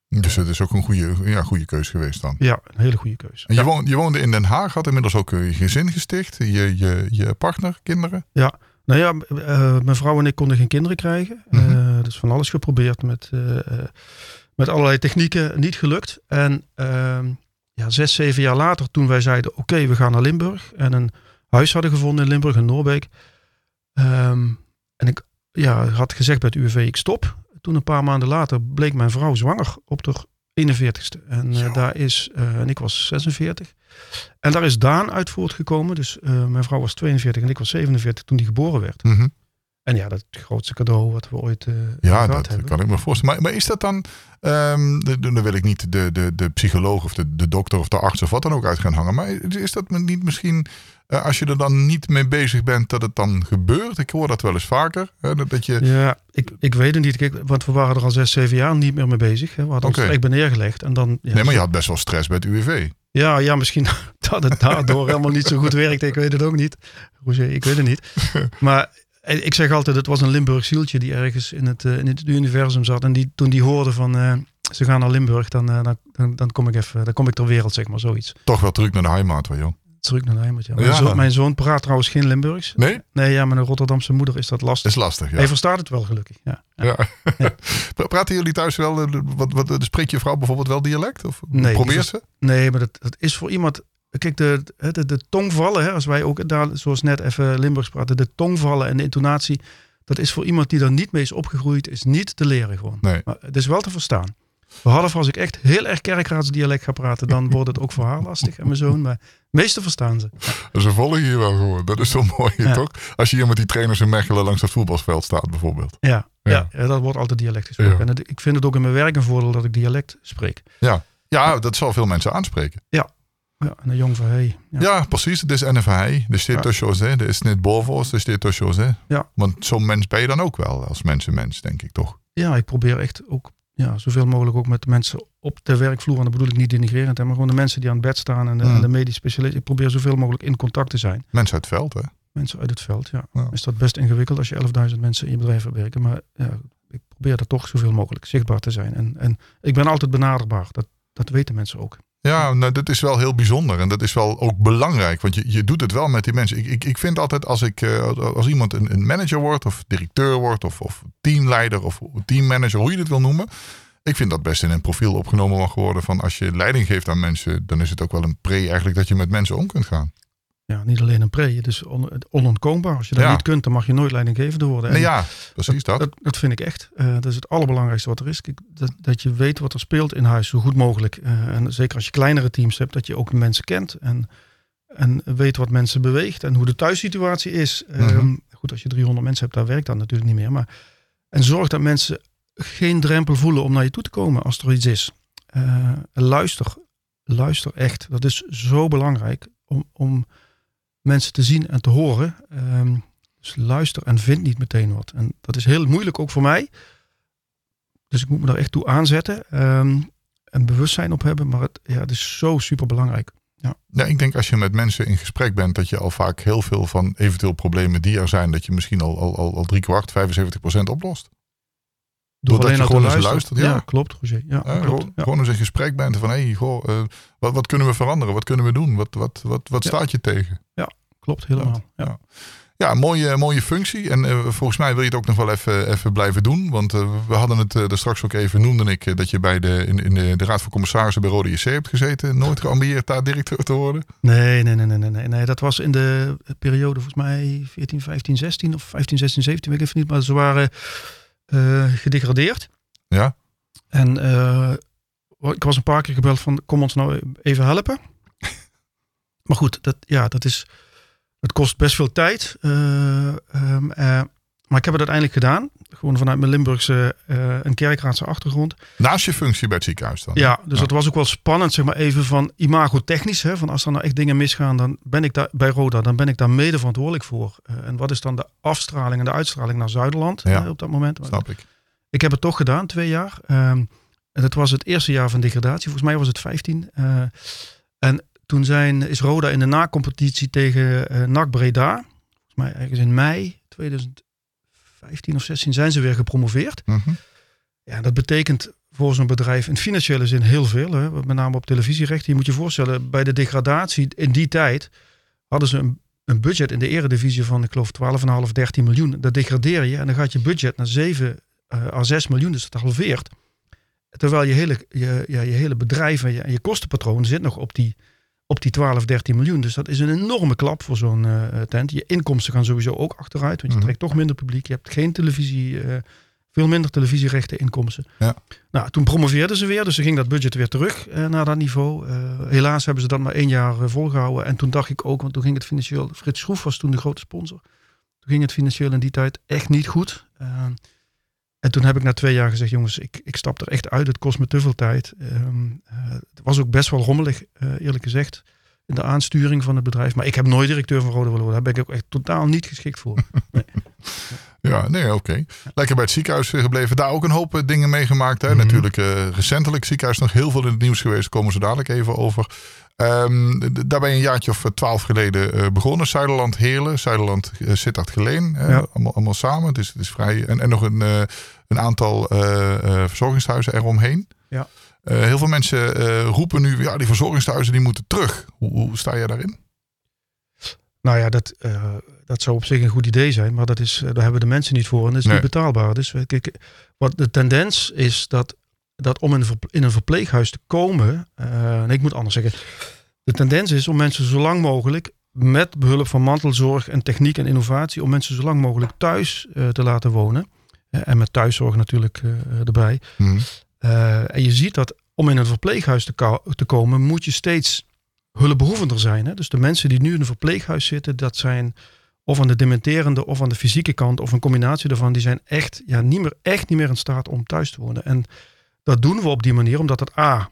Dus het is ook een goede, ja, goede keuze geweest dan. Ja, een hele goede keuze. En je, ja. woonde, je woonde in Den Haag, had inmiddels ook je gezin gesticht, je, je, je partner, kinderen? Ja, nou ja, uh, mijn vrouw en ik konden geen kinderen krijgen. Dus van alles geprobeerd met, uh, met allerlei technieken, niet gelukt. En ehm, ja, zes, zeven jaar later, toen wij zeiden: Oké, okay, we gaan naar Limburg. En een huis hadden gevonden in Limburg, in Noorbeek. Um, en ik ja, had gezegd bij het UWV: Ik stop. Toen een paar maanden later bleek mijn vrouw zwanger op de 41ste. En uh, daar is, uh, en ik was 46. En daar is Daan uit voortgekomen. Dus uh, mijn vrouw was 42 en ik was 47 toen die geboren werd. Mm -hmm. En ja, dat grootste cadeau wat we ooit ja, gehad dat hebben. kan ik me voorstellen. Maar, maar is dat dan, um, dan wil ik niet de, de, de psycholoog of de, de dokter of de arts of wat dan ook uit gaan hangen. Maar is dat niet misschien uh, als je er dan niet mee bezig bent, dat het dan gebeurt. Ik hoor dat wel eens vaker. Hè, dat je... Ja, ik, ik weet het niet. Kijk, want we waren er al zes, zeven jaar niet meer mee bezig. Hè. We hadden okay. ons echt neergelegd. En dan, ja, nee, maar je had best wel stress bij het UWV. Ja, ja misschien dat het daardoor helemaal niet zo goed werkt. Ik weet het ook niet. Roger, ik weet het niet. Maar ik zeg altijd, het was een Limburg zieltje die ergens in het, uh, in het universum zat. En die, toen die hoorde van... Uh, ze gaan naar Limburg, dan, uh, dan, dan, kom ik even, dan kom ik ter wereld, zeg maar, zoiets. Toch wel terug naar de heimat, wel joh. Terug naar heimat, ja. Mijn, Ja. zoon, mijn zoon praat trouwens geen Limburgs. Nee? Nee, ja, met een Rotterdamse moeder is dat lastig. Is lastig, ja. Hij verstaat het wel gelukkig, ja. ja. Pra- Praten jullie thuis wel, eh, wat, wat, spreekt je vrouw bijvoorbeeld wel dialect? Of Nee, probeert ze? Nee, maar dat, dat is voor iemand... Kijk, de, de, de tongvallen, hè, als wij ook daar, zoals net even Limburgs praten, de tongvallen en de intonatie, dat is voor iemand die er niet mee is opgegroeid, is niet te leren gewoon. Nee. Maar het is wel te verstaan. Behalve als ik echt heel erg kerkraadsdialect ga praten, dan wordt het ook voor haar lastig en mijn zoon. Maar meeste verstaan ze. Ze volgen je wel gewoon. Dat is zo mooi, Ja. toch? Als je hier met die trainers in Mechelen langs het voetbalveld staat, bijvoorbeeld. Ja, Ja. ja. ja, dat wordt altijd dialect gesproken. Ja. En het- ik vind het ook in mijn werk een voordeel dat ik dialect spreek. Ja. ja, dat zal veel mensen aanspreken. Ja, en een jong van hey. Ja. Ja, precies. Het is NFI. Er staat Ja. tussen ons. hè. Er is niet boven ons, er staat tussen ons. hè. Ja. Want zo'n mens ben je dan ook wel als mensenmens, denk ik toch? ja, ik probeer echt ook ja, zoveel mogelijk ook met de mensen op de werkvloer. En dat bedoel ik niet denigrerend, hè, maar gewoon de mensen die aan het bed staan en de, Mm. en de medisch specialisten. Ik probeer zoveel mogelijk in contact te zijn. Mensen uit het veld, hè? Mensen uit het veld, ja. Ja. Is dat best ingewikkeld als je 11.000 mensen in je bedrijf hebt werken. Maar ja, ik probeer er toch zoveel mogelijk zichtbaar te zijn. En, en ik ben altijd benaderbaar. Dat, dat weten mensen ook. Ja, nou, dat is wel heel bijzonder en dat is wel ook belangrijk, want je, je doet het wel met die mensen. Ik, ik, ik vind altijd als, ik, eh, als iemand een, een manager wordt of directeur wordt of, of teamleider of teammanager, hoe je dit wil noemen. Ik vind dat best in een profiel opgenomen mag worden van als je leiding geeft aan mensen, dan is het ook wel een pre eigenlijk dat je met mensen om kunt gaan. Ja, niet alleen een pre. Het is on, onontkoombaar. Als je dat Ja. niet kunt, dan mag je nooit leidinggevende worden. Nee, ja, precies dat. Dat, dat vind ik echt. Eh, dat is het allerbelangrijkste wat er is. Kijk, dat, dat je weet wat er speelt in huis, zo goed mogelijk. Eh, en zeker als je kleinere teams hebt, dat je ook de mensen kent. En, en weet wat mensen beweegt en hoe de thuissituatie is. Ehm, Mhm. Goed, als je 300 mensen hebt, daar werkt dat natuurlijk niet meer. Maar, en zorg dat mensen geen drempel voelen om naar je toe te komen als er iets is. Eh, luister, luister echt. Dat is zo belangrijk om, om mensen te zien en te horen. Ehm, dus luister en vind niet meteen wat. En dat is heel moeilijk ook voor mij. Dus ik moet me daar echt toe aanzetten. ehm, en bewustzijn op hebben. Maar het, ja, het is zo super belangrijk. Ja, ik denk als je met mensen in gesprek bent, dat je al vaak heel veel van eventueel problemen die er zijn, dat je misschien al, al, al, drie kwart, 75 procent oplost. Doordat je gewoon eens luistert, ja. klopt, Roger. Ja, Ja, klopt. gewoon, Ja. gewoon eens in gesprek bent van, hé, hey, goh, eh, wat, wat kunnen we veranderen? Wat kunnen we doen? Wat, wat, wat, wat Ja. staat je tegen? Klopt, helemaal. Ja. ja. Ja, mooie, mooie functie. En eh, volgens mij wil je het ook nog wel even, even blijven doen. Want eh, we hadden het er straks ook even, noemde ik, dat je bij de, in, in de, de Raad van Commissarissen bij Rode JC hebt gezeten. Nooit geambieerd daar directeur te worden. Nee, nee, nee, nee, nee, nee, nee. Dat was in de periode volgens mij 14, 15, 16 of 15, 16, 17, weet ik even niet. Maar ze waren gedegradeerd. Ja, En eh, ik was een paar keer gebeld van, kom ons nou even helpen. maar goed, dat, ja, dat is, het kost best veel tijd. Eh, ehm, eh, maar ik heb het uiteindelijk gedaan. Gewoon vanuit mijn Limburgse eh en kerkraadse achtergrond. naast je functie bij het ziekenhuis dan. Ja, dus Ja. dat was ook wel spannend, zeg maar even van imagotechnisch. Hè, van als er nou echt dingen misgaan, dan ben ik daar bij Roda, dan ben ik daar mede verantwoordelijk voor. Eh, en wat is dan de afstraling en de uitstraling naar Zuiderland Ja. eh, op dat moment? Snap ik. Ik heb het toch gedaan, twee jaar. Ehm, en het was het eerste jaar van degradatie. Volgens mij was het 15. Eh, en toen zijn, is Roda in de nacompetitie tegen NAC Breda. Volgens mij ergens in mei 2015 of 16 zijn ze weer gepromoveerd. Mhm. Ja, dat betekent voor zo'n bedrijf in financiële zin heel veel. Hè? Met name op televisierechten. Je moet je voorstellen, bij de degradatie in die tijd hadden ze een, een budget in de eredivisie van, ik geloof, 12,5, 13 miljoen. Dat degradeer je en dan gaat je budget naar 7 eh, à 6 miljoen, dus dat halveert. Terwijl je hele, je, ja, je hele bedrijf en je, en je kostenpatroon zit nog op die, op die 12, 13 miljoen. Dus dat is een enorme klap voor zo'n eh, tent. Je inkomsten gaan sowieso ook achteruit, want je Mhm. trekt toch minder publiek. Je hebt geen televisie, eh, veel minder televisierechten inkomsten. Ja. Nou, toen promoveerden ze weer, dus ze ging dat budget weer terug eh, naar dat niveau. Helaas hebben ze dat maar één jaar eh, volgehouden. En toen dacht ik ook, want toen ging het financieel, Frits Schroef was toen de grote sponsor. Toen ging het financieel in die tijd echt niet goed. En toen heb ik na twee jaar gezegd, jongens, ik, ik stap er echt uit. Het kost me te veel tijd. Ehm, eh, het was ook best wel rommelig, eh, eerlijk gezegd, in de aansturing van het bedrijf. Maar ik heb nooit directeur van Rode willen worden. Daar ben ik ook echt totaal niet geschikt voor. Ja, nee, oké. Lekker bij het ziekenhuis eh, gebleven. Daar ook een hoop eh, dingen meegemaakt. Hè? Mhm. Natuurlijk eh, recentelijk ziekenhuis nog heel veel in het nieuws geweest. Komen ze dadelijk even over. D- daar ben je een jaartje of twaalf geleden begonnen. Zuiderland Heerlen, Zuiderland uh, Sittard Geleen. Ja. allemaal, allemaal samen. Het is, het is vrij. En, en nog een, een aantal verzorgingshuizen eromheen. Ja. Heel veel mensen roepen nu, ja, die verzorgingstehuizen die moeten terug. Hoe, hoe sta jij daarin? Nou ja, dat, uh, dat zou op zich een goed idee zijn, maar dat is, daar hebben de mensen niet voor en dat is Nee. niet betaalbaar. Dus kijk, wat de tendens is dat, dat om in in een verpleeghuis te komen, eh, nee, ik moet anders zeggen. De tendens is om mensen zo lang mogelijk met behulp van mantelzorg en techniek en innovatie, om mensen zo lang mogelijk thuis eh, te laten wonen. Eh, en met thuiszorg natuurlijk eh, erbij. Mhm. Eh, en je ziet dat om in een verpleeghuis te, te komen, moet je steeds hulpbehoevender zijn. Hè? Dus de mensen die nu in een verpleeghuis zitten, dat zijn of aan de dementerende of aan de fysieke kant, of een combinatie daarvan, die zijn echt, ja, niet meer, echt niet meer in staat om thuis te wonen. En dat doen we op die manier omdat het A,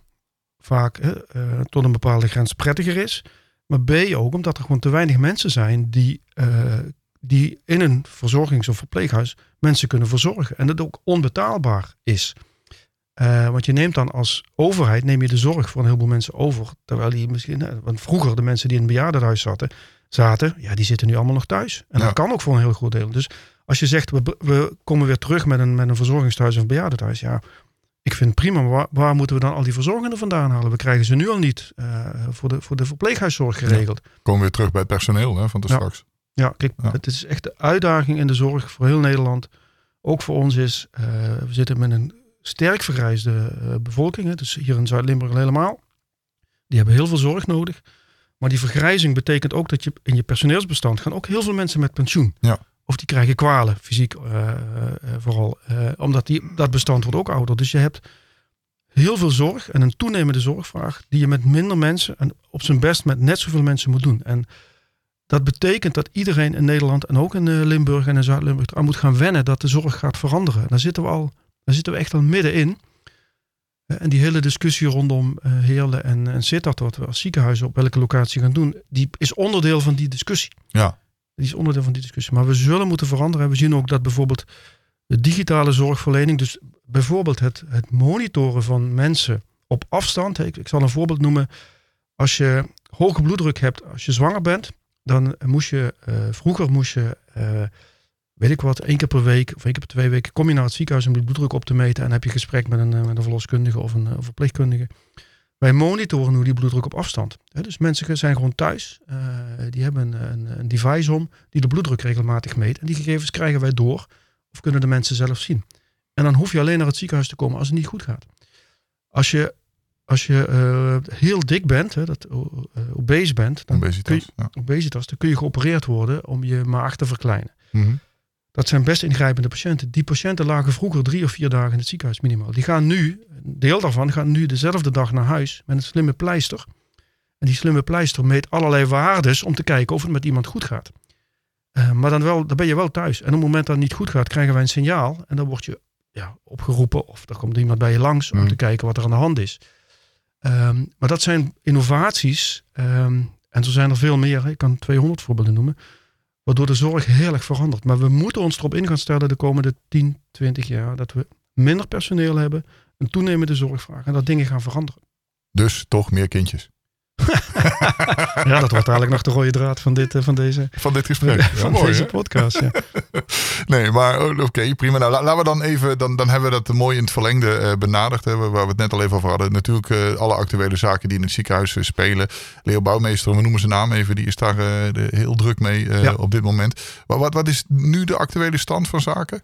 vaak hè, eh, tot een bepaalde grens prettiger is. Maar B ook omdat er gewoon te weinig mensen zijn die, eh, die in een verzorgings- of verpleeghuis mensen kunnen verzorgen. En dat ook onbetaalbaar is. Eh, want je neemt dan als overheid neem je de zorg voor een heleboel mensen over. Terwijl die misschien, hè, want vroeger de mensen die in een bejaardenhuis zaten, zaten, ja, die zitten nu allemaal nog thuis. En Ja. dat kan ook voor een heel groot deel. Dus als je zegt, we, we komen weer terug met een, met een verzorgingstehuis of een bejaardenhuis, ja, ik vind het prima, maar waar, waar moeten we dan al die verzorgenden vandaan halen? We krijgen ze nu al niet eh, voor, de, voor de verpleeghuiszorg geregeld. Komen we weer terug bij het personeel hè, van de Ja. straks. Ja, kijk, Ja. het is echt de uitdaging in de zorg voor heel Nederland. Ook voor ons is, eh, we zitten met een sterk vergrijsde eh, bevolking. Hè, dus hier in Zuid-Limburg al helemaal. Die hebben heel veel zorg nodig. Maar die vergrijzing betekent ook dat je in je personeelsbestand gaan ook heel veel mensen met pensioen. Ja. Of die krijgen kwalen, fysiek eh, eh, vooral. omdat die, dat bestand wordt ook ouder. Dus je hebt heel veel zorg en een toenemende zorgvraag die je met minder mensen en op zijn best met net zoveel mensen moet doen. En dat betekent dat iedereen in Nederland en ook in Limburg en in Zuid-Limburg aan moet gaan wennen dat de zorg gaat veranderen. Daar zitten we al, daar zitten we echt al middenin. Eh, En die hele discussie rondom eh, Heerlen en, en Sittard, wat we als ziekenhuizen op welke locatie gaan doen, die is onderdeel van die discussie. Ja. Die is onderdeel van die discussie. Maar we zullen moeten veranderen. En we zien ook dat bijvoorbeeld de digitale zorgverlening, dus bijvoorbeeld het, het monitoren van mensen op afstand. Ik, ik zal een voorbeeld noemen. Als je hoge bloeddruk hebt, als je zwanger bent, dan moest je, eh, vroeger moest je, weet ik wat, één keer per week of één keer per twee weken, kom je naar het ziekenhuis om die bloeddruk op te meten en heb je gesprek met een, eh, met een verloskundige of een, eh, of verpleegkundige. Wij monitoren nu die bloeddruk op afstand. Dus mensen zijn gewoon thuis. eh, die hebben een, een, een device om die de bloeddruk regelmatig meet. En die gegevens krijgen wij door of kunnen de mensen zelf zien. En dan hoef je alleen naar het ziekenhuis te komen als het niet goed gaat. Als je, als je eh, heel dik bent, hè, dat, uh, obese bent, dan kun je, Obesitas. Ja. obesitas, dan kun je geopereerd worden om je maag te verkleinen. Mhm. Dat zijn best ingrijpende patiënten. Die patiënten lagen vroeger drie of vier dagen in het ziekenhuis minimaal. Die gaan nu, een deel daarvan, gaan nu dezelfde dag naar huis met een slimme pleister. En die slimme pleister meet allerlei waardes om te kijken of het met iemand goed gaat. Eh, maar dan, wel, dan ben je wel thuis. En op het moment dat het niet goed gaat, krijgen wij een signaal. En dan word je ja, opgeroepen of er komt iemand bij je langs om Mm. te kijken wat er aan de hand is. Ehm, maar dat zijn innovaties. ehm, en er zijn er veel meer. Ik kan 200 voorbeelden noemen. Waardoor de zorg heel erg verandert. Maar we moeten ons erop in gaan stellen de komende 10, 20 jaar. Dat we minder personeel hebben. Een toenemende zorgvraag. En dat dingen gaan veranderen. Dus toch meer kindjes. Ja, dat wordt eigenlijk nog de rode draad van, dit, eh, van deze, Van dit gesprek. Ja, van mooi, deze hè? podcast. Ja. Nee, maar oh, oké, prima. Nou, la- laten we dan even, dan, dan hebben we dat mooi in het verlengde eh, benaderd. Hè, waar we het net al even over hadden. Natuurlijk eh, alle actuele zaken die in het ziekenhuis spelen. Leo Bouwmeester, we noemen zijn naam even, die is daar de- heel druk mee Ja. op dit moment. Wat, wat, wat is nu de actuele stand van zaken?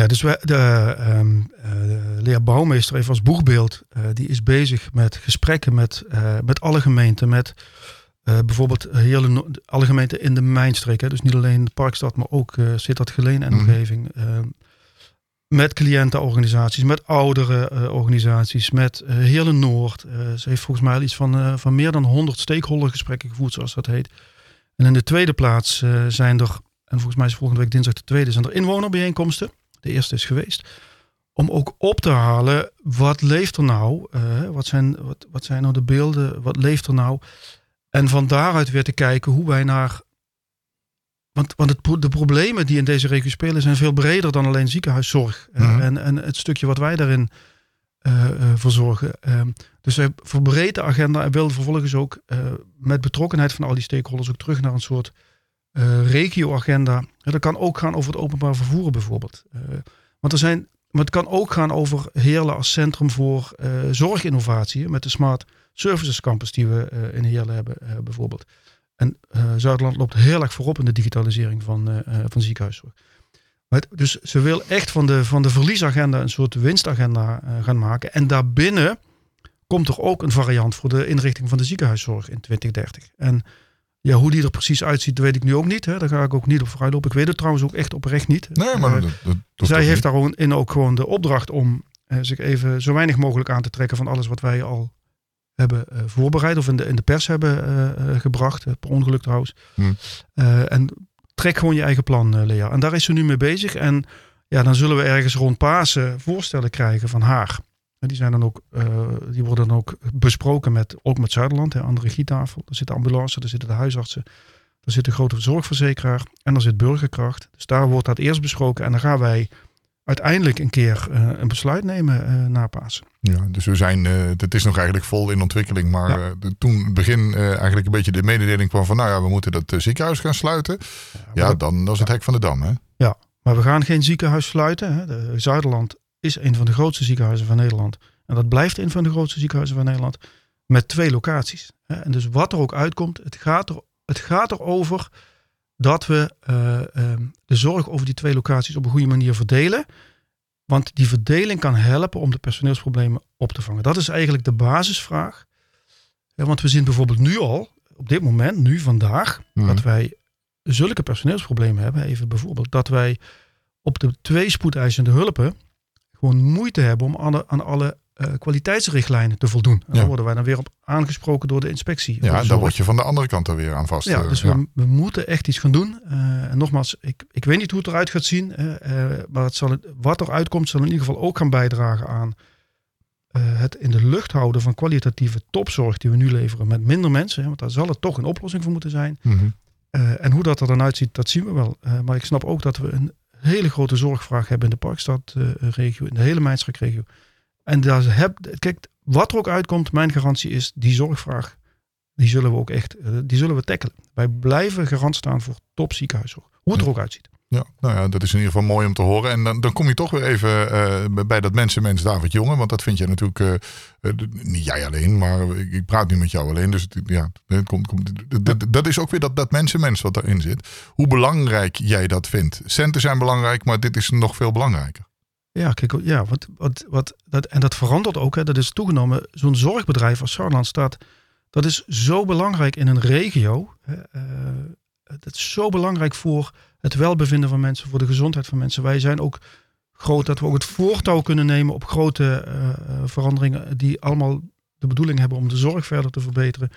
Ja, dus we, de, eh, de leer Bouwmeester, even als boegbeeld, eh, die is bezig met gesprekken met, eh, met alle gemeenten. Met eh, bijvoorbeeld hele, alle gemeenten in de Mijnstreek. Hè, dus niet alleen de Parkstad, maar ook uh, Sittard Geleen en Mhm. omgeving. ehm, met cliëntenorganisaties, met oudere organisaties, met hele Noord. Ze heeft volgens mij al iets van, van meer dan 100 stakeholdergesprekken gevoerd, zoals dat heet. En in de tweede plaats zijn er, en volgens mij is volgende week dinsdag de tweede, zijn er inwonerbijeenkomsten. De eerste is geweest. Om ook op te halen, wat leeft er nou? Eh, wat, zijn, wat, wat zijn nou de beelden? Wat leeft er nou? En van daaruit weer te kijken hoe wij naar... Want, want het, de problemen die in deze regio spelen zijn veel breder dan alleen ziekenhuiszorg. Eh, Mhm. en, en het stukje wat wij daarin eh, verzorgen. Ehm, dus wij verbreed de agenda en willen vervolgens ook met betrokkenheid van al die stakeholders ook terug naar een soort eh regio-agenda. Dat kan ook gaan over het openbaar vervoer bijvoorbeeld. Eh, want er zijn, maar het kan ook gaan over Heerlen als centrum voor eh, zorginnovatie. Met de Smart Services Campus die we in Heerlen hebben bijvoorbeeld. En Zuiderland loopt heel erg voorop in de digitalisering van, van ziekenhuiszorg. dus ze wil echt van de, van de verliesagenda een soort winstagenda gaan maken. En daarbinnen komt er ook een variant voor de inrichting van de ziekenhuiszorg in 2030. En ja, hoe die er precies uitziet, weet ik nu ook niet. Hè. Daar ga ik ook niet op vooruit lopen. Ik weet het trouwens ook echt oprecht niet. Nee, maar uh, dat, zij heeft daarin ook gewoon de opdracht om uh, zich even zo weinig mogelijk aan te trekken van alles wat wij al hebben uh, voorbereid of in de, in de pers hebben gebracht. per ongeluk trouwens. Hm. en trek gewoon je eigen plan, Lea. En daar is ze nu mee bezig. En ja, dan zullen we ergens rond Pasen voorstellen krijgen van haar. Die, zijn dan ook, uh, die worden dan ook besproken met, ook met Zuiderland, hè, aan de regietafel. Er zit de ambulance, er zitten de huisartsen, er zit een grote zorgverzekeraar en er zit burgerkracht. Dus daar wordt dat eerst besproken en dan gaan wij uiteindelijk een keer uh, een besluit nemen uh, na Pasen. Ja, dus we zijn, het is nog eigenlijk vol in ontwikkeling, maar ja. toen het begin eigenlijk een beetje de mededeling kwam van, nou ja, we moeten dat ziekenhuis gaan sluiten. Ja, ja dan was het hek van de dam, hè? Ja, maar we gaan geen ziekenhuis sluiten. Hè. De Zuiderland is een van de grootste ziekenhuizen van Nederland. En dat blijft een van de grootste ziekenhuizen van Nederland. Met twee locaties. En dus wat er ook uitkomt, het gaat, er, het gaat erover dat we uh, de zorg over die twee locaties op een goede manier verdelen. Want die verdeling kan helpen om de personeelsproblemen op te vangen. Dat is eigenlijk de basisvraag. Ja, want we zien bijvoorbeeld nu al, op dit moment, nu vandaag, mhm. dat wij zulke personeelsproblemen hebben. Even bijvoorbeeld dat wij op de twee spoedeisende hulpen gewoon moeite hebben om aan, aan alle uh, kwaliteitsrichtlijnen te voldoen. En dan worden wij dan weer op aangesproken door de inspectie. Ja, dan word je van de andere kant er weer aan vast. Ja, eh, dus We, we, moeten echt iets gaan doen. Uh, en nogmaals, ik, ik weet niet hoe het eruit gaat zien. maar het zal, wat er uitkomt zal in ieder geval ook gaan bijdragen aan het in de lucht houden van kwalitatieve topzorg die we nu leveren met minder mensen. want daar zal het toch een oplossing voor moeten zijn. Mm -hmm. en hoe dat er dan uitziet, dat zien we wel. maar ik snap ook dat we een hele grote zorgvraag hebben in de Parkstadregio, in de hele Mijnstreekregio. En daar heb, kijk, wat er ook uitkomt, mijn garantie is, die zorgvraag, die zullen we ook echt, eh, die zullen we tackelen. Wij blijven garant staan voor topziekenhuiszorg, hoe het er ook uitziet. Ja, nou ja, dat is in ieder geval mooi om te horen. En dan, dan kom je toch weer even uh, bij dat mensenmens David Jonge. Want dat vind je natuurlijk, uh, uh, niet jij alleen, maar ik, praat nu met jou alleen. Dus ja, het komt, komt, dat, is ook weer dat, dat mensenmens wat daarin zit. Hoe belangrijk jij dat vindt. Centen zijn belangrijk, maar dit is nog veel belangrijker. Ja, kijk, ja, wat, wat, wat, dat, en dat verandert ook. Hè, dat is toegenomen. Zo'n zorgbedrijf als Saarland dat is zo belangrijk in een regio. dat is zo belangrijk voor het welbevinden van mensen, voor de gezondheid van mensen. Wij zijn ook groot dat we ook het voortouw kunnen nemen op grote uh, veranderingen die allemaal de bedoeling hebben om de zorg verder te verbeteren.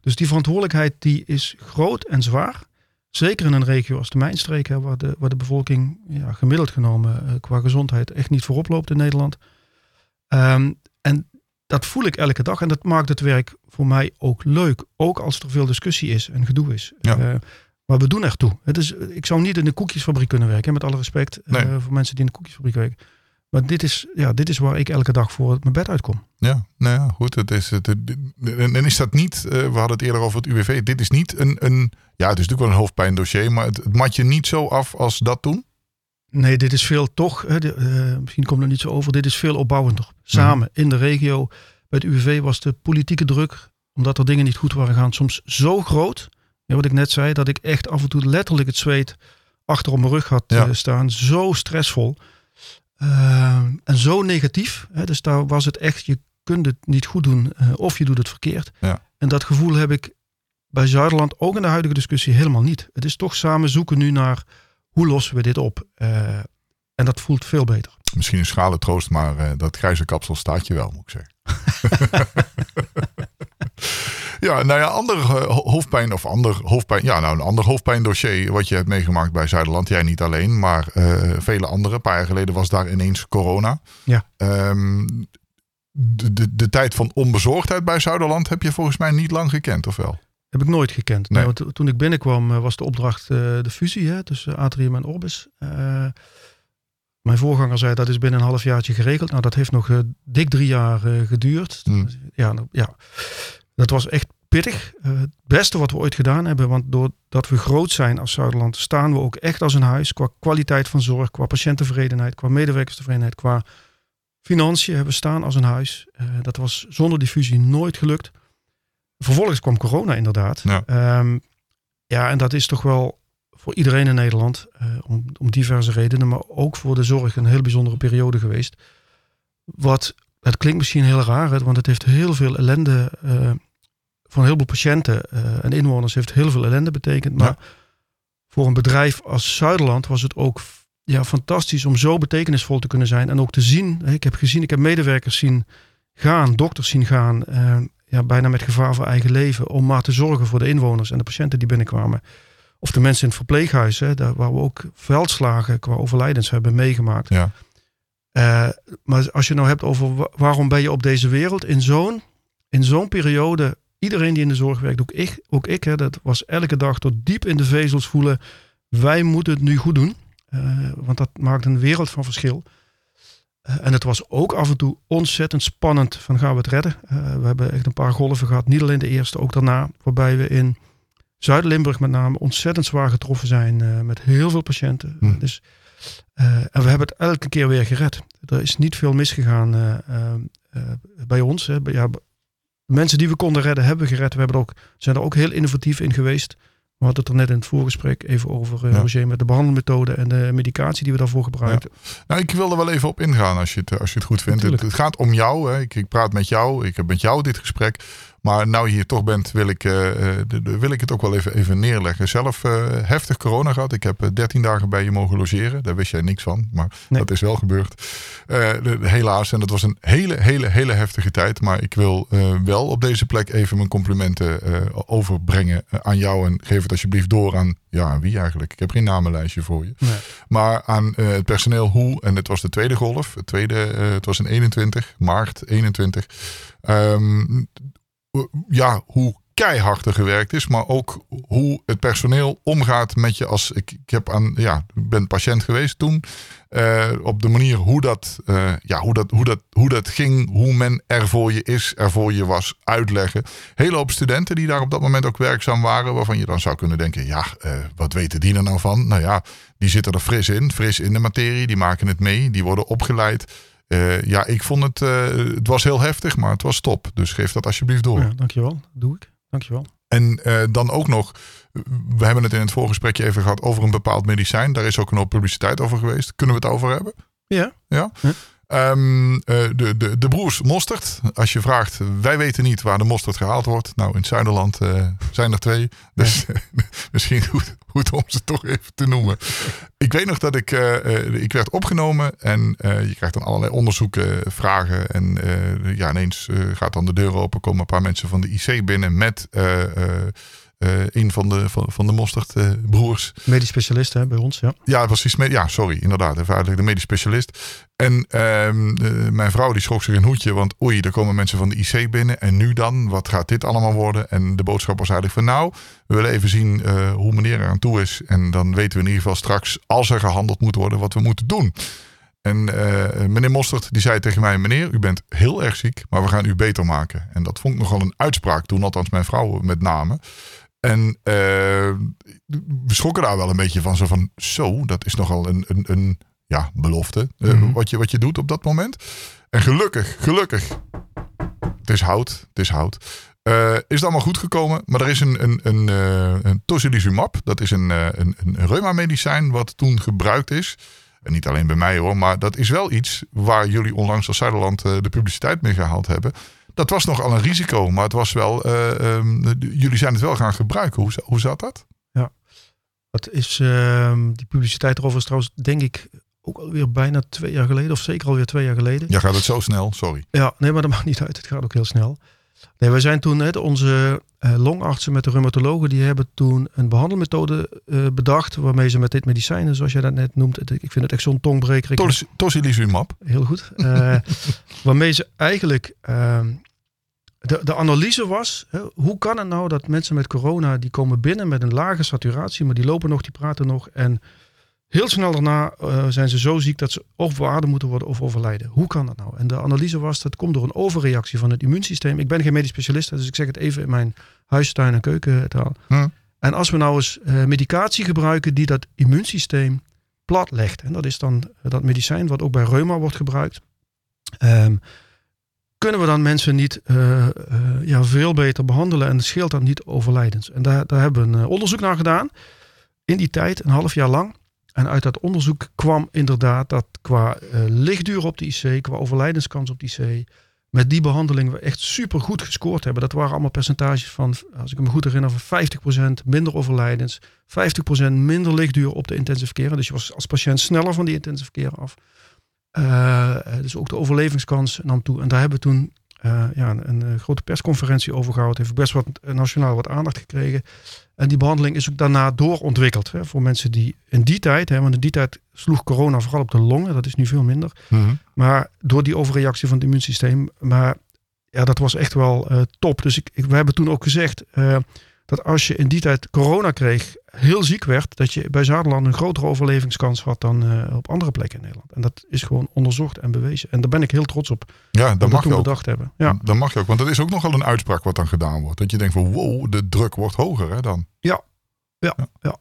Dus die verantwoordelijkheid die is groot en zwaar. Zeker in een regio als de Mijnstreek, hè, waar, de, waar de bevolking ja, gemiddeld genomen uh, qua gezondheid echt niet voorop loopt in Nederland. Um, en dat voel ik elke dag en dat maakt het werk voor mij ook leuk. Ook als er veel discussie is en gedoe is. Ja. Uh, maar we doen echt toe. Het is, ik zou niet in de koekjesfabriek kunnen werken, met alle respect uh, voor mensen die in de koekjesfabriek werken. Maar dit is, ja, dit is waar ik elke dag voor mijn bed uitkom. Ja, nou ja, goed. Het is, het, en is dat niet, uh, we hadden het eerder over het UWV, dit is niet een, een ja, het is natuurlijk wel een hoofdpijndossier, maar het, het mat je niet zo af als dat toen? Nee, dit is veel toch, uh, misschien komt het niet zo over, dit is veel opbouwender. Samen mhm. in de regio. Bij het UWV was de politieke druk, omdat er dingen niet goed waren gaan, soms zo groot ja, wat ik net zei, dat ik echt af en toe letterlijk het zweet achter op mijn rug had ja. Eh, staan. Zo stressvol. Uh, en zo negatief. Hè, dus daar was het echt, je kunt het niet goed doen uh, of je doet het verkeerd. Ja. En dat gevoel heb ik bij Zuiderland ook in de huidige discussie helemaal niet. Het is toch samen zoeken nu naar hoe lossen we dit op. Uh, en dat voelt veel beter. Misschien een schale troost, maar dat grijze kapsel staat je wel, moet ik zeggen. Ja, nou ja, ander uh, hoofdpijn of ander hoofdpijn. Ja, nou een ander hoofdpijndossier wat je hebt meegemaakt bij Zuiderland. Jij niet alleen, maar uh, vele anderen. Een paar jaar geleden was daar ineens corona. Ja. Um, de, de, de tijd van onbezorgdheid bij Zuiderland heb je volgens mij niet lang gekend, of wel? Heb ik nooit gekend. Nee. want toen ik binnenkwam eh, was de opdracht de fusie hè, tussen Atrium en Orbis. Mijn voorganger zei dat is binnen een halfjaartje geregeld. Nou, dat heeft nog dik drie jaar geduurd. Hmm. Ja, nou, ja, dat was echt pittig. Uh, het beste wat we ooit gedaan hebben. Want doordat we groot zijn als Zuiderland, staan we ook echt als een huis. Qua kwaliteit van zorg, qua patiënttevredenheid, qua medewerkerstevredenheid, qua financiën hebben we staan als een huis. Uh, dat was zonder die fusie nooit gelukt. Vervolgens kwam corona inderdaad. Ja. Um, Ja, en dat is toch wel voor iedereen in Nederland, uh, om, om diverse redenen, maar ook voor de zorg een heel bijzondere periode geweest. Wat, het klinkt misschien heel raar, want het heeft heel veel ellende uh, voor een heleboel patiënten uh, en inwoners heeft heel veel ellende betekend. Maar voor een bedrijf als Zuiderland was het ook ja, fantastisch om zo betekenisvol te kunnen zijn. En ook te zien, ik heb gezien, ik heb medewerkers zien gaan, dokters zien gaan, ja, bijna met gevaar voor eigen leven, om maar te zorgen voor de inwoners en de patiënten die binnenkwamen. Of de mensen in het verpleeghuis, hè, daar, waar we ook veldslagen qua overlijdens hebben meegemaakt. Ja. Uh, maar als je nou hebt over waarom ben je op deze wereld in zo'n in zo'n periode, iedereen die in de zorg werkt, ook ik, ook ik hè, dat was elke dag tot diep in de vezels voelen, wij moeten het nu goed doen. Uh, want dat maakt een wereld van verschil. Uh, en het was ook af en toe ontzettend spannend van gaan we het redden. we hebben echt een paar golven gehad, niet alleen de eerste, ook daarna, waarbij we in Zuid-Limburg met name ontzettend zwaar getroffen zijn met heel veel patiënten. Hm. Dus, en we hebben het elke keer weer gered. Er is niet veel misgegaan bij ons. Hè. Ja, mensen die we konden redden, hebben gered. We hebben er ook, zijn er ook heel innovatief in geweest. We hadden het er net in het voorgesprek even over, ja. Roger, met de behandelmethode en de medicatie die we daarvoor gebruikten. Ja. Nou, ik wil er wel even op ingaan als je het, als je het goed vindt. Het, het, gaat om jou. Hè. Ik, ik, praat met jou. Ik heb met jou dit gesprek. Maar nou je hier toch bent, wil ik, uh, wil ik het ook wel even, even neerleggen. Zelf uh, heftig corona gehad. Ik heb 13 dagen bij je mogen logeren. Daar wist jij niks van, maar nee. dat is wel gebeurd. Helaas, en dat was een hele, hele, hele heftige tijd. Maar ik wil wel op deze plek even mijn complimenten overbrengen aan jou. En geef het alsjeblieft door aan, ja, wie eigenlijk? Ik heb geen namenlijstje voor je. Nee. Maar aan het personeel hoe, en het was de tweede golf. Het, tweede, het was in 21, maart 21. Um, ja, hoe keihard er gewerkt is, maar ook hoe het personeel omgaat met je als ik, ik heb aan ja, ben patiënt geweest toen. Uh, op de manier hoe dat, uh, ja, hoe, dat, hoe, dat, hoe dat ging, hoe men er voor je is, er voor je was, uitleggen. Hele hoop studenten die daar op dat moment ook werkzaam waren, waarvan je dan zou kunnen denken: ja, uh, wat weten die er nou van? Nou ja, die zitten er fris in, fris in de materie, die maken het mee, die worden opgeleid. Uh, ja, ik vond het, uh, het was heel heftig, maar het was top. Dus geef dat alsjeblieft door. Ja, dankjewel, doe ik. Dankjewel. En uh, dan ook nog, we hebben het in het voorgesprekje even gehad over een bepaald medicijn. Daar is ook een hoop publiciteit over geweest. Kunnen we het over hebben? Ja. Ja? ja. Um, uh, de, de, de broers mosterd. Als je vraagt, wij weten niet waar de mosterd gehaald wordt. Nou, in het Zuiderland uh, zijn er twee. Dus ja. misschien goed, goed om ze toch even te noemen. Ik weet nog dat ik, uh, ik werd opgenomen. En je krijgt dan allerlei onderzoeken, vragen. En ja, ineens gaat dan de deur open. Komen een paar mensen van de IC binnen met... Uh, een van de, van, van de mosterdbroers. Uh, medisch specialist hè, bij ons, ja. Ja, precies. Ja, sorry, inderdaad. Even. De medisch specialist. En uh, mijn vrouw die schrok zich een hoedje. Want oei, er komen mensen van de IC binnen. En nu dan? Wat gaat dit allemaal worden? En de boodschap was eigenlijk van nou, we willen even zien hoe meneer er aan toe is. En dan weten we in ieder geval straks, als er gehandeld moet worden, wat we moeten doen. En meneer Mostert die zei tegen mij: Meneer, u bent heel erg ziek, maar we gaan u beter maken. En dat vond ik nogal een uitspraak toen, althans mijn vrouw met name. En uh, we schrokken daar wel een beetje van. Zo van, zo, dat is nogal een, een, een ja, belofte. Mm -hmm. wat, je, wat je doet op dat moment. En gelukkig, gelukkig. Het is hout, het is hout. Uh, is het allemaal goed gekomen. Maar er is een, een, een, een tocilizumab. Dat is een, een, een reuma-medicijn wat toen gebruikt is. En niet alleen bij mij hoor. Maar dat is wel iets waar jullie onlangs als Zuiderland de publiciteit mee gehaald hebben dat was nogal een risico, maar het was wel, uh, um, jullie zijn het wel gaan gebruiken. Hoe, hoe zat dat? Ja, dat is, uh, die publiciteit erover is trouwens, denk ik, ook alweer bijna twee jaar geleden, of zeker alweer twee jaar geleden. Ja, gaat het zo snel? Sorry. Ja, nee, maar dat maakt niet uit. Het gaat ook heel snel. Nee, wij zijn toen, net onze uh, longartsen met de reumatologen, die hebben toen een behandelmethode uh, bedacht, waarmee ze met dit medicijn, zoals jij dat net noemt, ik vind het echt zo'n tongbreker. Tos, tocilizumab. Heel goed. Uh, waarmee ze eigenlijk ehm, de, de analyse was, hè, hoe kan het nou dat mensen met corona, die komen binnen met een lage saturatie, maar die lopen nog, die praten nog. En heel snel daarna uh, zijn ze zo ziek dat ze of beademd moeten worden of overlijden. Hoe kan dat nou? En de analyse was, dat komt door een overreactie van het immuunsysteem. Ik ben geen medisch specialist, dus ik zeg het even in mijn huistuin- en keukentaal. Hm. En als we nou eens uh, medicatie gebruiken die dat immuunsysteem plat legt. En dat is dan dat medicijn wat ook bij reuma wordt gebruikt. Um, kunnen we dan mensen niet uh, uh, ja, veel beter behandelen en scheelt dat niet overlijdens? En daar, daar hebben we een onderzoek naar gedaan. In die tijd, een half jaar lang. En uit dat onderzoek kwam inderdaad dat qua lichtduur op de IC, qua overlijdenskans op de IC, met die behandeling we echt super goed gescoord hebben. Dat waren allemaal percentages van, als ik me goed herinner, van 50% minder overlijdens, 50% minder lichtduur op de intensive care. Dus je was als patiënt sneller van die intensive care af. Uh, dus ook de overlevingskans nam toe. En daar hebben we toen uh, ja, een, een, grote persconferentie over gehouden. Heeft best wat nationaal wat aandacht gekregen. En die behandeling is ook daarna doorontwikkeld. Hè, voor mensen die in die tijd, hè, want in die tijd sloeg corona vooral op de longen. Dat is nu veel minder. Mm -hmm. Maar door die overreactie van het immuunsysteem. Maar ja, dat was echt wel uh, top. Dus ik, ik, we hebben toen ook gezegd dat als je in die tijd corona kreeg, heel ziek werd, dat je bij Zaderland een grotere overlevingskans had dan uh, op andere plekken in Nederland. En dat is gewoon onderzocht en bewezen. En daar ben ik heel trots op. Ja, dat mag je ook. bedacht hebben. Ja. Dat mag je ook, want dat is ook nogal een uitspraak wat dan gedaan wordt. Dat je denkt van wow, de druk wordt hoger hè dan. Ja, ja, ja. ja.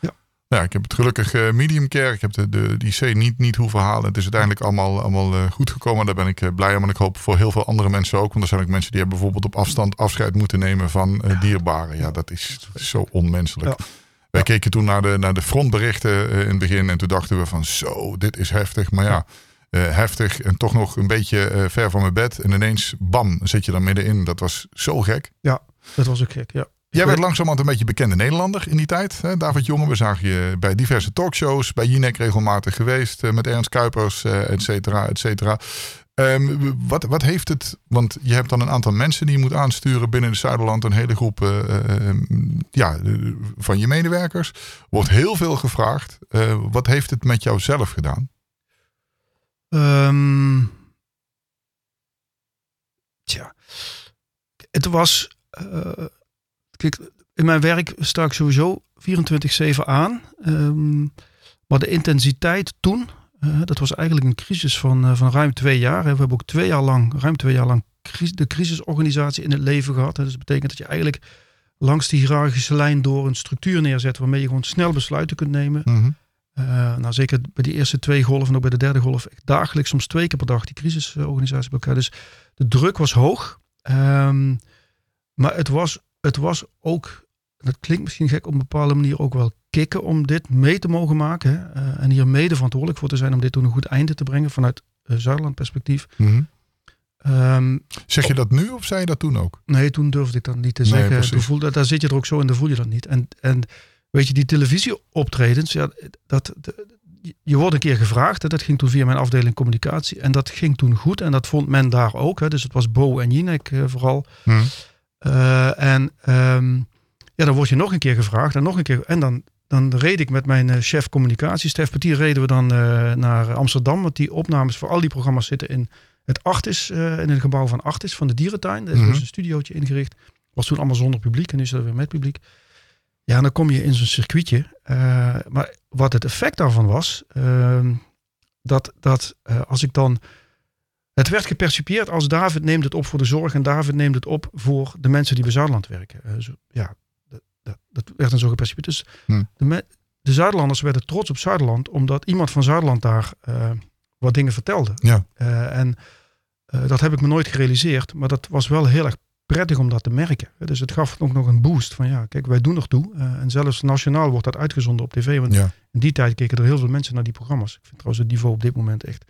ja. Ja, ik heb het gelukkig uh, medium care. Ik heb de, de, die C niet, niet hoeven halen. Het is uiteindelijk allemaal, allemaal uh, goed gekomen. Daar ben ik blij om. En ik hoop voor heel veel andere mensen ook. Want er zijn ook mensen die hebben bijvoorbeeld op afstand afscheid moeten nemen van ja. dierbaren. Ja, dat is zo onmenselijk. Ja. Wij keken toen naar de, naar de frontberichten in het begin. En toen dachten we van zo, dit is heftig. Maar ja, heftig en toch nog een beetje ver van mijn bed. En ineens, bam, zit je dan middenin. Dat was zo gek. Ja, dat was ook gek, ja. Jij werd langzamerhand een beetje bekende Nederlander in die tijd. Hè? David Jonge, we zagen je bij diverse talkshows, bij Jinek regelmatig geweest, met Ernst Kuipers, et cetera, et cetera. Um, wat, wat heeft het, want je hebt dan een aantal mensen die je moet aansturen binnen de Zuiderland, een hele groep uh, uh, ja, van je medewerkers. Wordt heel veel gevraagd. Wat heeft het met jou zelf gedaan? Um, tja, het was Kijk, in mijn werk sta ik sowieso 24-7 aan. Maar de intensiteit toen, uh, dat was eigenlijk een crisis van, uh, van ruim twee jaar. We hebben ook twee jaar lang, ruim twee jaar lang, de crisisorganisatie in het leven gehad. Dus dat betekent dat je eigenlijk langs die hiërarchische lijn door een structuur neerzet waarmee je gewoon snel besluiten kunt nemen. Mm -hmm. uh, nou, zeker bij die eerste twee golven en ook bij de derde golf, echt dagelijks, soms twee keer per dag, die crisisorganisatie bij elkaar. Dus de druk was hoog. Um, maar het was het was ook, dat klinkt misschien gek op een bepaalde manier ook wel kicken om dit mee te mogen maken. Hè? Uh, en hier mede verantwoordelijk voor te zijn om dit tot een goed einde te brengen vanuit uh, Zuidland perspectief. Mm -hmm. um, zeg je dat nu of zei je dat toen ook? Nee, toen durfde ik dat niet te Nee, zeggen. Toen voelde, daar zit je er ook zo in, dan voel je dat niet. En, en weet je, die televisieoptredens, ja, dat, je wordt een keer gevraagd. Hè, dat ging toen via mijn afdeling communicatie. En dat ging toen goed. En dat vond men daar ook. Hè, dus het was Bo en Jinek uh, vooral. Mhm. Uh, en um, ja, dan word je nog een keer gevraagd en nog een keer. En dan, dan reed ik met mijn uh, chef communicatie, Stef Petier, reden we dan uh, naar Amsterdam. Want die opnames voor al die programma's zitten in het Artis, in het gebouw van Artis, van de dierentuin. Daar is Mhm. dus een studiootje ingericht. Was toen allemaal zonder publiek en nu is dat weer met publiek. Ja, en dan kom je in zo'n circuitje. maar wat het effect daarvan was, ehm, dat, dat als ik dan het werd gepercipieerd als David neemt het op voor de zorg en David neemt het op voor de mensen die bij Zuiderland werken. Uh, zo, ja, dat, dat, werd dan zo gepercipieerd. Dus Hm. de, de, Zuiderlanders werden trots op Zuiderland omdat iemand van Zuiderland daar uh, wat dingen vertelde. Ja. Uh, en dat heb ik me nooit gerealiseerd, maar dat was wel heel erg prettig om dat te merken. Dus het gaf ook nog een boost van ja, kijk, wij doen er toe. en zelfs nationaal wordt dat uitgezonden op tv. Want ja. in die tijd keken er heel veel mensen naar die programma's. Ik vind trouwens het niveau op dit moment echt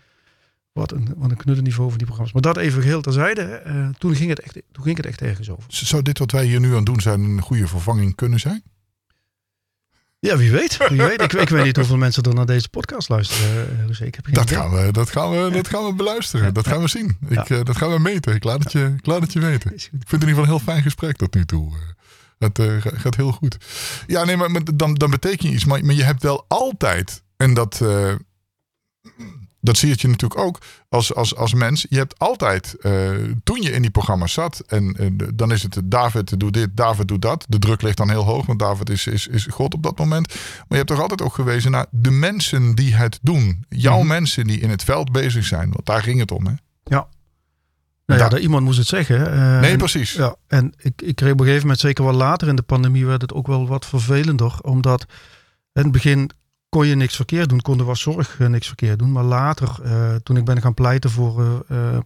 wat een, wat een knuddenniveau van die programma's. Maar dat even geheel terzijde. Uh, toen, ging het echt, toen ging het echt ergens over. Zou dit wat wij hier nu aan doen zijn een goede vervanging kunnen zijn? Ja, wie weet. Wie weet. Ik, ik, weet niet hoeveel mensen er naar deze podcast luisteren. Uh, dus ik heb geen dat, idee. gaan we, dat, gaan we, dat gaan we beluisteren. Dat gaan we zien. Ik, uh, dat gaan we meten. Ik laat het je, ik laat het je weten. Ik vind het in ieder geval een heel fijn gesprek tot nu toe. Het uh, gaat heel goed. Ja, nee, maar, dan, dan betekent iets. Maar, maar je hebt wel altijd, en dat dat zie je natuurlijk ook als, als, als mens. Je hebt altijd, uh, toen je in die programma's zat, en uh, dan is het David doet dit, David doet dat. De druk ligt dan heel hoog, want David is, is, is God op dat moment. Maar je hebt toch altijd ook gewezen naar de mensen die het doen. Jouw mm. mensen die in het veld bezig zijn, want daar ging het om. Hè? Ja. Nou ja, iemand moest het zeggen. Uh, nee, precies. Ja, en ik, ik kreeg op een gegeven moment, zeker wel later in de pandemie, werd het ook wel wat vervelender. Omdat in het begin kon je niks verkeerd doen, kon er was zorg uh, niks verkeerd doen. Maar later, uh, toen ik ben gaan pleiten voor, uh,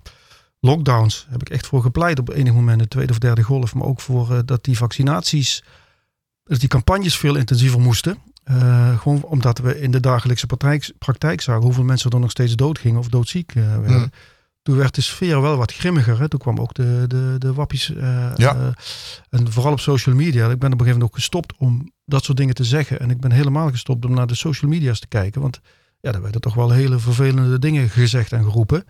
lockdowns heb ik echt voor gepleit op enig moment, de tweede of derde golf. Maar ook voor eh, dat die vaccinaties, dat die campagnes veel intensiever moesten. Gewoon omdat we in de dagelijkse praktijk, zagen hoeveel mensen er nog steeds doodgingen of doodziek werden. Toen werd de sfeer wel wat grimmiger. Hè? Toen kwam ook de, de, de wappies. Uh, ja. en vooral op social media. Ik ben op een gegeven moment ook gestopt om dat soort dingen te zeggen. En ik ben helemaal gestopt om naar de social media's te kijken. Want ja, daar werden toch wel hele vervelende dingen gezegd en geroepen.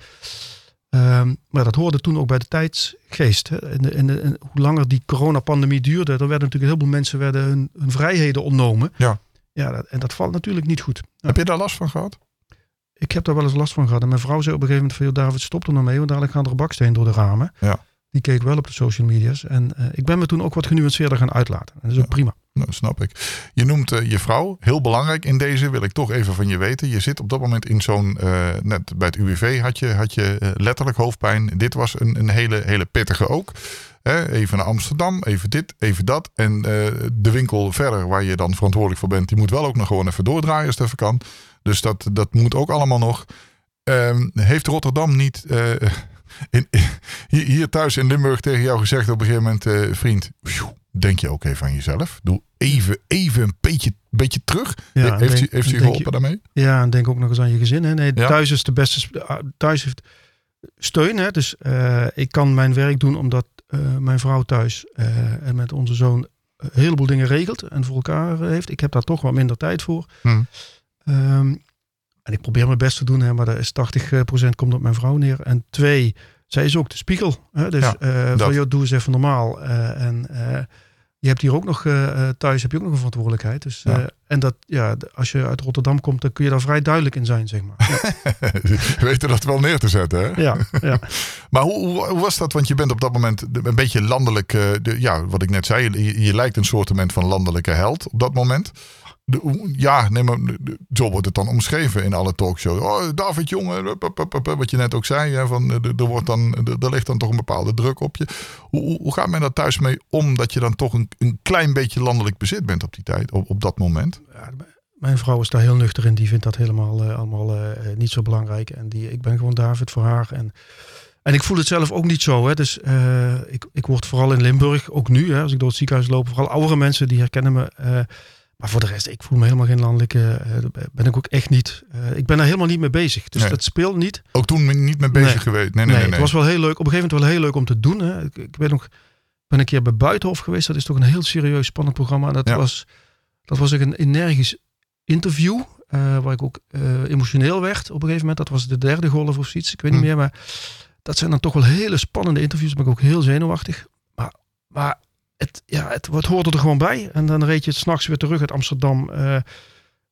Um, maar dat hoorde toen ook bij de tijdsgeest. Hè. En, hoe langer die coronapandemie duurde, er werden natuurlijk heel veel mensen werden hun, hun vrijheden ontnomen. Ja. Ja, dat, en dat valt natuurlijk niet goed. Heb je daar last van gehad? Ik heb daar wel eens last van gehad. En mijn vrouw zei op een gegeven moment van, David, stop er nou mee, want dadelijk gaan er baksteen door de ramen. Ja. Die keek wel op de social media's. En uh, ik ben me toen ook wat genuanceerder gaan uitlaten. En dat is ook ja. prima. Nou, snap ik. Je noemt uh, je vrouw. Heel belangrijk in deze wil ik toch even van je weten. Je zit op dat moment in zo'n, uh, net bij het UWV had je, had je letterlijk hoofdpijn. Dit was een, een hele, hele pittige ook. even naar Amsterdam, even dit, even dat. En de winkel verder, waar je dan verantwoordelijk voor bent, die moet wel ook nog gewoon even doordraaien als het even kan. Dus dat, dat moet ook allemaal nog. Uh, heeft Rotterdam niet uh, in, hier, hier, thuis in Limburg tegen jou gezegd op een gegeven moment, uh, vriend, denk je ook even aan jezelf? Doe even, even een beetje, beetje terug. Ja, heeft denk, u, heeft u geholpen je, daarmee? Ja, en denk ook nog eens aan je gezin. Hè? Nee, ja. thuis is de beste. Thuis heeft steun. Hè? Dus uh, ik kan mijn werk doen omdat mijn vrouw thuis en met onze zoon een heleboel dingen regelt en voor elkaar heeft. Ik heb daar toch wat minder tijd voor. Hmm. Um, en ik probeer mijn best te doen, hè, maar dat is 80% komt op mijn vrouw neer. En twee, zij is ook de spiegel. Hè? Dus ja, van joh, doe eens even normaal. en je hebt hier ook nog thuis heb je ook nog een verantwoordelijkheid. Dus, ja. en dat, ja, als je uit Rotterdam komt, dan kun je daar vrij duidelijk in zijn, zeg maar. Ja. Weet je dat wel neer te zetten, hè? Ja, ja. maar hoe, hoe, hoe, was dat? Want je bent op dat moment een beetje landelijk, uh, de, ja, wat ik net zei, je, je lijkt een soort van landelijke held op dat moment. Ja, zo wordt het dan omschreven in alle talkshows. Oh, David jongen, wat je net ook zei, hè, van, er, wordt dan, er ligt dan toch een bepaalde druk op je. Hoe, hoe gaat men daar thuis mee om dat je dan toch een, een klein beetje landelijk bezit bent op die tijd, op, op dat moment? Ja, mijn vrouw is daar heel nuchter in. Die vindt dat helemaal uh, allemaal uh, niet zo belangrijk. En die, ik ben gewoon David voor haar. En, en ik voel het zelf ook niet zo. Hè. Dus ik, ik word vooral in Limburg, ook nu, hè, als ik door het ziekenhuis loop, vooral oudere mensen die herkennen me. Maar voor de rest, ik voel me helemaal geen landelijke. Uh, ben ik ook echt niet. Uh, ik ben daar helemaal niet mee bezig. Dus nee. dat speelt niet. Ook toen niet mee bezig nee. geweest. Nee, nee, nee, nee, Het was wel heel leuk. Op een gegeven moment wel heel leuk om te doen. Hè. Ik, ik ben nog ben een keer bij Buitenhof geweest. Dat is toch een heel serieus spannend programma. En dat ja. was dat was ook een energisch interview. Uh, waar ik ook emotioneel werd op een gegeven moment. Dat was de derde golf of zoiets. Ik weet niet Hm. meer. Maar dat zijn dan toch wel hele spannende interviews. Ben ik ook heel zenuwachtig. Maar, maar het, ja, het, het hoorde er gewoon bij. En dan reed je het s'nachts weer terug uit Amsterdam uh,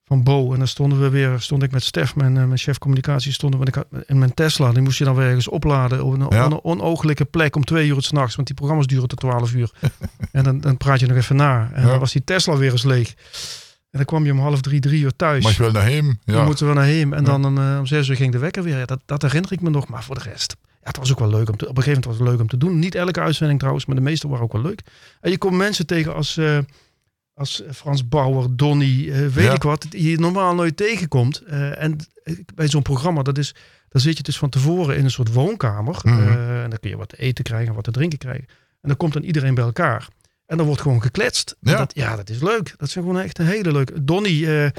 van Bo. En dan stonden we weer, stond ik met Stef, mijn, uh, mijn chef communicatie, stonden we ik had, in mijn Tesla. Die moest je dan weer ergens opladen op een, ja. een onooglijke plek om twee uur s'nachts. Want die programma's duren tot twaalf uur. en dan, dan praat je nog even na. En ja. dan was die Tesla weer eens leeg. En dan kwam je om half drie, drie uur thuis. Maar je wil naar hem. Ja. Dan moeten we naar hem. En dan om, uh, om zes uur ging de wekker weer. Ja, dat, dat herinner ik me nog. Maar voor de rest ja, het was ook wel leuk om te, op een gegeven moment was het leuk om te doen. Niet elke uitzending trouwens, maar de meeste waren ook wel leuk. En je komt mensen tegen als, uh, als Frans Bauer, Donny, uh, weet ja. ik wat, die je normaal nooit tegenkomt. En bij zo'n programma, dat is, dan zit je dus van tevoren in een soort woonkamer. Mm -hmm. en dan kun je wat te eten krijgen, wat te drinken krijgen. En dan komt dan iedereen bij elkaar. En dan wordt gewoon gekletst. Ja, dat, ja dat is leuk. Dat zijn gewoon echt een hele leuke. Donny,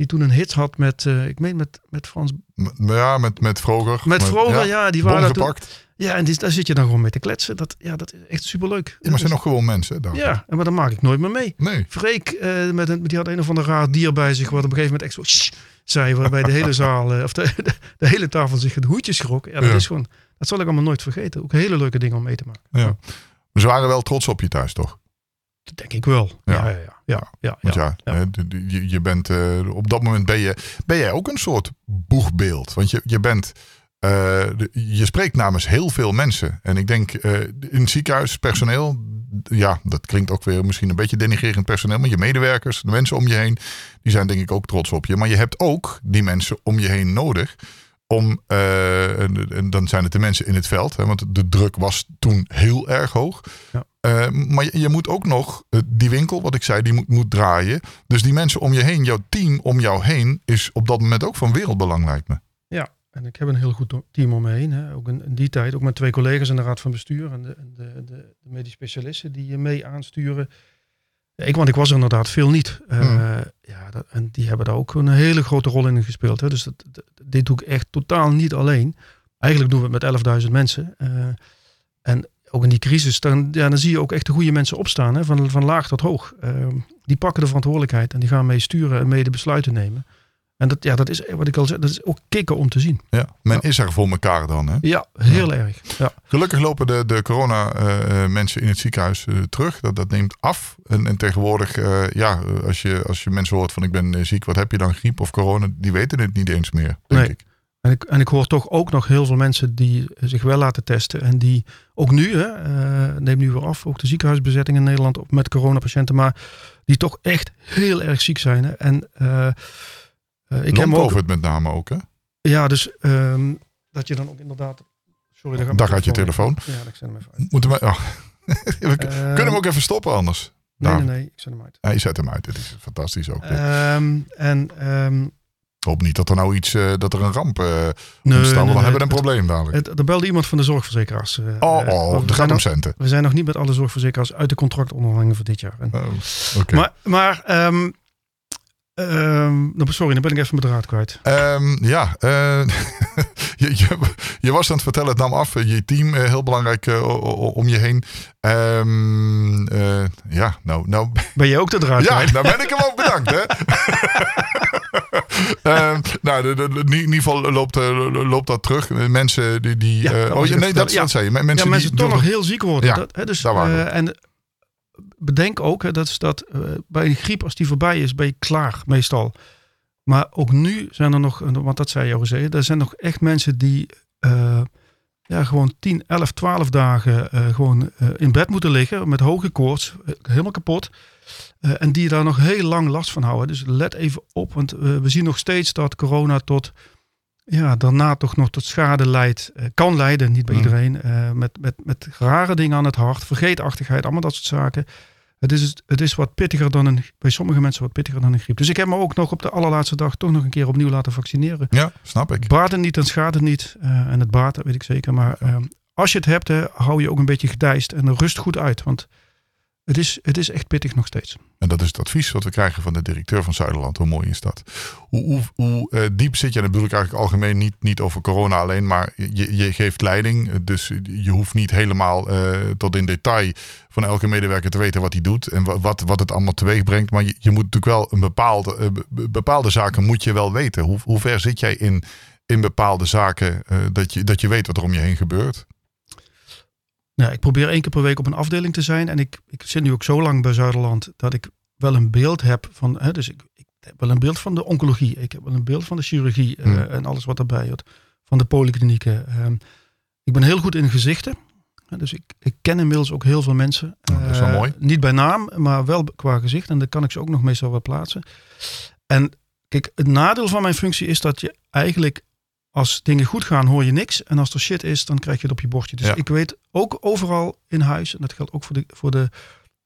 die toen een hit had met, uh, ik meen met, met Frans... Ja, met, met Vroger. Met Vroger, ja, ja, die waren. Toen, ja, en die, daar zit je dan gewoon mee te kletsen. Dat, ja, dat is echt superleuk. Ja, maar zijn nog gewoon mensen. Daar. Ja, maar dan maak ik nooit meer mee. Nee. Freek, uh, met een, die had een of ander raar dier bij zich, wat op een gegeven moment echt zo shh, zei, waarbij de hele zaal, of de, de, de, hele tafel zich het hoedje schrok. Ja, dat is gewoon, dat zal ik allemaal nooit vergeten. Ook hele leuke dingen om mee te maken. Ja. Ze waren wel trots op je thuis, toch? Dat denk ik wel. Ja, ja, ja. ja, ja, Want ja, ja je, je bent uh, op dat moment ben je, ben jij ook een soort boegbeeld. Want je, je bent. Uh, de, je spreekt namens heel veel mensen. En ik denk uh, in het ziekenhuis, personeel. Ja, dat klinkt ook weer misschien een beetje denigrerend personeel. Maar je medewerkers, de mensen om je heen. Die zijn denk ik ook trots op je. Maar je hebt ook die mensen om je heen nodig om, uh, en, en, dan zijn het de mensen in het veld, hè, want de druk was toen heel erg hoog. Ja. Uh, maar je, je, moet ook nog, uh, die winkel, wat ik zei, die moet, moet draaien. Dus die mensen om je heen, jouw team om jou heen, is op dat moment ook van wereldbelang, lijkt me. Ja, en ik heb een heel goed team om me heen. Hè. Ook in, in, die tijd, ook met twee collega's in de raad van bestuur en de, de, de, de medisch specialisten die je mee aansturen. Ik, want ik was er inderdaad veel niet. Uh, hmm. ja, dat, en die hebben daar ook een hele grote rol in gespeeld. Hè. Dus dat, dit doe ik echt totaal niet alleen. Eigenlijk doen we het met 11.000 mensen. Uh, en ook in die crisis, dan, ja, dan zie je ook echt de goede mensen opstaan, hè, van, van laag tot hoog. Uh, die pakken de verantwoordelijkheid en die gaan mee sturen en mee de besluiten nemen. En dat, ja, dat is wat ik al zei, dat is ook kicken om te zien. Ja, men is er voor elkaar dan. Hè? Ja, heel erg. Ja. Gelukkig lopen de, de corona uh, mensen in het ziekenhuis uh, terug. Dat, dat neemt af. En, en tegenwoordig, uh, ja, als je, als je mensen hoort van ik ben ziek, wat heb je dan? Griep of corona? Die weten het niet eens meer, denk nee. ik. En ik, en ik hoor toch ook nog heel veel mensen die zich wel laten testen. En die ook nu, hè, neem nu weer af, ook de ziekenhuisbezetting in Nederland met coronapatiënten. Maar die toch echt heel erg ziek zijn. Hè. En uh, ik heb ook, met name ook, hè? Ja, dus um, dat je dan ook inderdaad... Sorry, daar, daar gaat je telefoon. Ja, ik zet hem even uit. Moeten we, oh. we uh, kunnen hem ook even stoppen anders. Nee, nee, nee, ik zet hem uit. Je zet hem uit, dit is fantastisch ook. Um, en... Um, ik hoop niet dat er nou iets, uh, dat er een ramp uh, nee, ontstaat. Nee, nee, dan hebben we een probleem dadelijk. Er belde iemand van de zorgverzekeraars. Uh, oh, oh er gaat om centen. We zijn nog niet met alle zorgverzekeraars uit de contractonderhandelingen voor dit jaar. En, oh, okay. Maar, maar um, Um, sorry, dan ben ik even mijn draad kwijt. Um, ja, uh, je, je, je, was aan het vertellen, het nam af. Je team uh, heel belangrijk uh, om je heen. Um, ja, nou, nou. Ben je ook de draad ja, kwijt? nou ben ik hem ook bedankt. hè? nou, de, de, in ieder geval loopt, loopt dat terug. Mensen die. die ja, oh, nee, dat, ja. dat zei je. Mensen, ja, mensen die, toch nog heel ziek worden. Ja, dat, hè, dus, daar waren en bedenk ook, hè, dat dat uh, bij een griep, als die voorbij is, ben je klaar meestal. Maar ook nu zijn er nog, want dat zei José, er zijn nog echt mensen die uh, ja, gewoon 10, 11, 12 dagen uh, gewoon in bed moeten liggen met hoge koorts, helemaal kapot. en die daar nog heel lang last van houden. Dus let even op, want we zien nog steeds dat corona tot ja, daarna toch nog tot schade leidt, kan leiden, niet bij mm. iedereen, met, met, met rare dingen aan het hart, vergeetachtigheid, allemaal dat soort zaken. Het is, het is wat pittiger dan een, bij sommige mensen wat pittiger dan een griep. Dus ik heb me ook nog op de allerlaatste dag toch nog een keer opnieuw laten vaccineren. Ja, snap ik. Baat het niet en schaadt het niet. Uh, en het baat, weet ik zeker. Maar uh, als je het hebt, hè, hou je ook een beetje gedijst en rust goed uit. Want het is, het is echt pittig nog steeds. En dat is het advies wat we krijgen van de directeur van Zuiderland. Hoe mooi is dat? Hoe, hoe, hoe uh, diep zit je? En dat bedoel ik eigenlijk algemeen niet, niet over corona alleen. Maar je, je geeft leiding. Dus je hoeft niet helemaal uh, tot in detail van elke medewerker te weten wat hij doet. En wat, wat het allemaal teweeg brengt. Maar je, je moet natuurlijk wel een bepaalde, uh, bepaalde zaken moet je wel weten. Hoe, hoe ver zit jij in, in bepaalde zaken dat, je, dat je weet wat er om je heen gebeurt? Ja, ik probeer één keer per week op een afdeling te zijn. En ik, ik zit nu ook zo lang bij Zuiderland dat ik wel een beeld heb van. Hè, dus ik, ik heb wel een beeld van de oncologie. Ik heb wel een beeld van de chirurgie uh, en alles wat daarbij hoort. Van de polyklinieken. Uh, ik ben heel goed in gezichten. Dus ik, ik ken inmiddels ook heel veel mensen. Oh, dat is wel uh, mooi. Niet bij naam, maar wel qua gezicht. En dan kan ik ze ook nog meestal wel plaatsen. En kijk, het nadeel van mijn functie is dat je eigenlijk als dingen goed gaan, hoor je niks. En als er shit is, dan krijg je het op je bordje. Dus ik weet ook overal in huis, en dat geldt ook voor de, voor de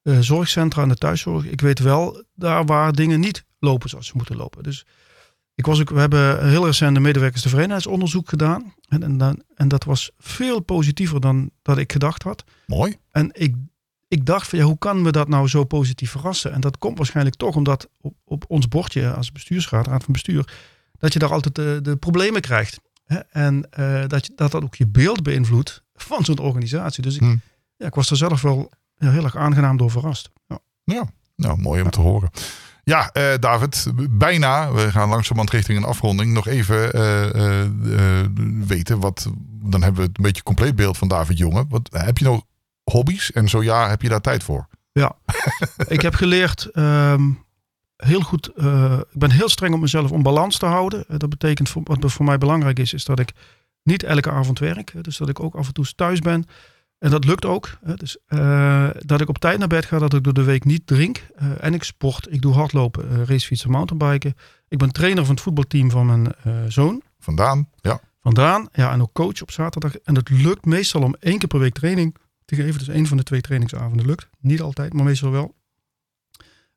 uh, zorgcentra en de thuiszorg. Ik weet wel daar waar dingen niet lopen zoals ze moeten lopen. Dus ik was ook, we hebben heel recent de medewerkers tevredenheidsonderzoek gedaan. En, en, dan, en dat was veel positiever dan dat ik gedacht had. Mooi. En ik, ik dacht van ja, hoe kan we dat nou zo positief verrassen? En dat komt waarschijnlijk toch omdat op, op ons bordje als bestuursraad, raad van bestuur, dat je daar altijd de, de problemen krijgt. Hè? En uh, dat, je, dat dat ook je beeld beïnvloedt van zo'n organisatie. Dus ik, hmm. ja, ik was er zelf wel heel erg aangenaam door verrast. Ja, ja nou mooi om te horen. Ja, uh, David, bijna. We gaan langzamerhand richting een afronding. Nog even uh, weten wat. Dan hebben we het een beetje compleet beeld van David Jonge. Wat, heb je nog hobby's? En zo ja, heb je daar tijd voor? Ja, ik heb geleerd um, heel goed, uh, ik ben heel streng op mezelf om balans te houden. Uh, dat betekent, voor, wat voor mij belangrijk is, is dat ik niet elke avond werk. dus dat ik ook af en toe thuis ben. En dat lukt ook. dus uh, dat ik op tijd naar bed ga, dat ik door de week niet drink. en ik sport. Ik doe hardlopen, racefietsen, mountainbiken. Ik ben trainer van het voetbalteam van mijn zoon. Vandaan, ja. Vandaan, ja. En ook coach op zaterdag. En het lukt meestal om één keer per week training te geven. Dus één van de twee trainingsavonden lukt. Niet altijd, maar meestal wel.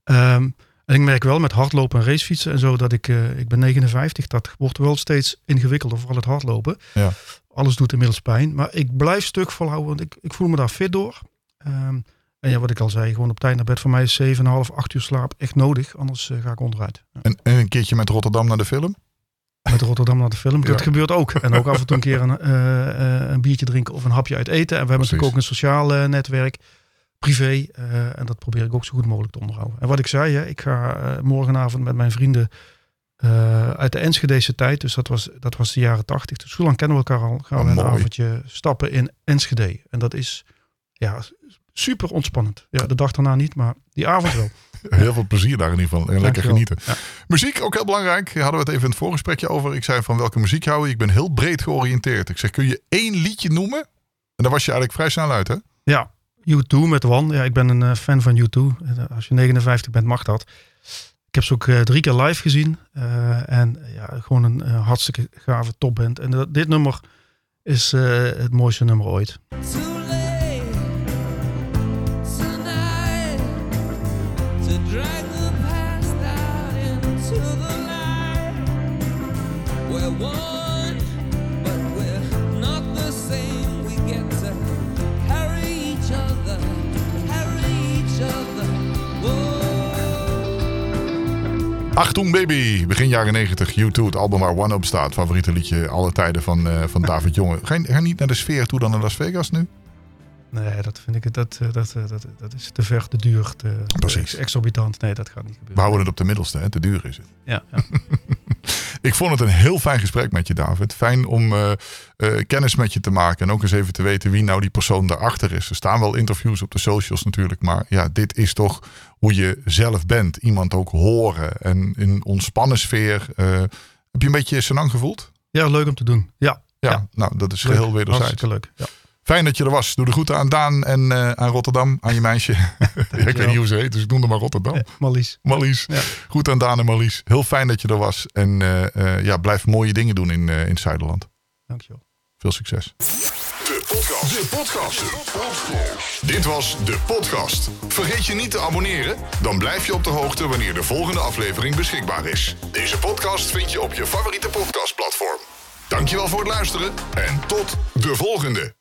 Um, En ik merk wel met hardlopen en racefietsen en zo dat ik, uh, ik ben 59, dat wordt wel steeds ingewikkelder, vooral het hardlopen. Ja. Alles doet inmiddels pijn, maar ik blijf stuk volhouden, want ik, ik voel me daar fit door. Um, en ja, wat ik al zei, gewoon op tijd naar bed. Voor mij is 7,5, 8 uur slaap echt nodig, anders uh, ga ik onderuit. Ja. En, en, een keertje met Rotterdam naar de film? Met Rotterdam naar de film, dat gebeurt ook. En ook af en toe een keer een, uh, een biertje drinken of een hapje uit eten. En we hebben Precies. natuurlijk ook een sociaal netwerk privé. Uh, en dat probeer ik ook zo goed mogelijk te onderhouden. En wat ik zei, hè, ik ga uh, morgenavond met mijn vrienden uh, uit de Enschedese tijd. Dus dat was, dat was de jaren tachtig. Dus hoe lang kennen we elkaar al? Gaan we oh, een avondje stappen in Enschede. En dat is ja, super ontspannend. Ja, de dag daarna niet, maar die avond wel. Heel veel plezier daar in ieder geval. En lekker genieten. Ja. Muziek, ook heel belangrijk. Hadden we het even in het voorgesprekje over. Ik zei van welke muziek hou je? Ik ben heel breed georiënteerd. Ik zeg, kun je één liedje noemen? En daar was je eigenlijk vrij snel uit, hè? Ja, U2 met One. Ja, ik ben een uh, fan van U2. Als je 59 bent, mag dat. Ik heb ze ook uh, drie keer live gezien. En ja, gewoon een hartstikke gave topband. En dit nummer is het mooiste nummer ooit. Achtung Baby, begin jaren 90, U2, het album waar One op staat. Favoriete liedje alle tijden van, uh, van David Jonge. Ga je niet naar de sfeer toe dan naar Las Vegas nu? Nee, dat vind ik dat, eh, dat, dat, dat, dat is te ver, te duur, te, Precies. Te exorbitant. Nee, dat gaat niet gebeuren. We houden het op de middelste, hè? te duur is het. Ja. ja. ik vond het een heel fijn gesprek met je, David. Fijn om uh, uh, kennis met je te maken en ook eens even te weten wie nou die persoon daarachter is. Er staan wel interviews op de socials natuurlijk, maar ja, dit is toch hoe je zelf bent. Iemand ook horen en in een ontspannen sfeer. heb je een beetje senang gevoeld? Ja, leuk om te doen. Ja. Ja, ja. nou dat is leuk. geheel wederzijds. Hartstikke leuk, ja. Fijn dat je er was. Doe de groeten aan Daan en uh, aan Rotterdam, aan je meisje. ik weet niet hoe ze heet, dus ik noemde maar Rotterdam. Ja, Marlies. Marlies. Ja. Goed aan Daan en Marlies. Heel fijn dat je er was. En uh, uh, ja, blijf mooie dingen doen in, in Zuiderland. Dankjewel. Veel succes. De podcast. De podcast. De podcast. Dit was de podcast. Vergeet je niet te abonneren? Dan blijf je op de hoogte wanneer de volgende aflevering beschikbaar is. Deze podcast vind je op je favoriete podcastplatform. Dankjewel voor het luisteren en tot de volgende.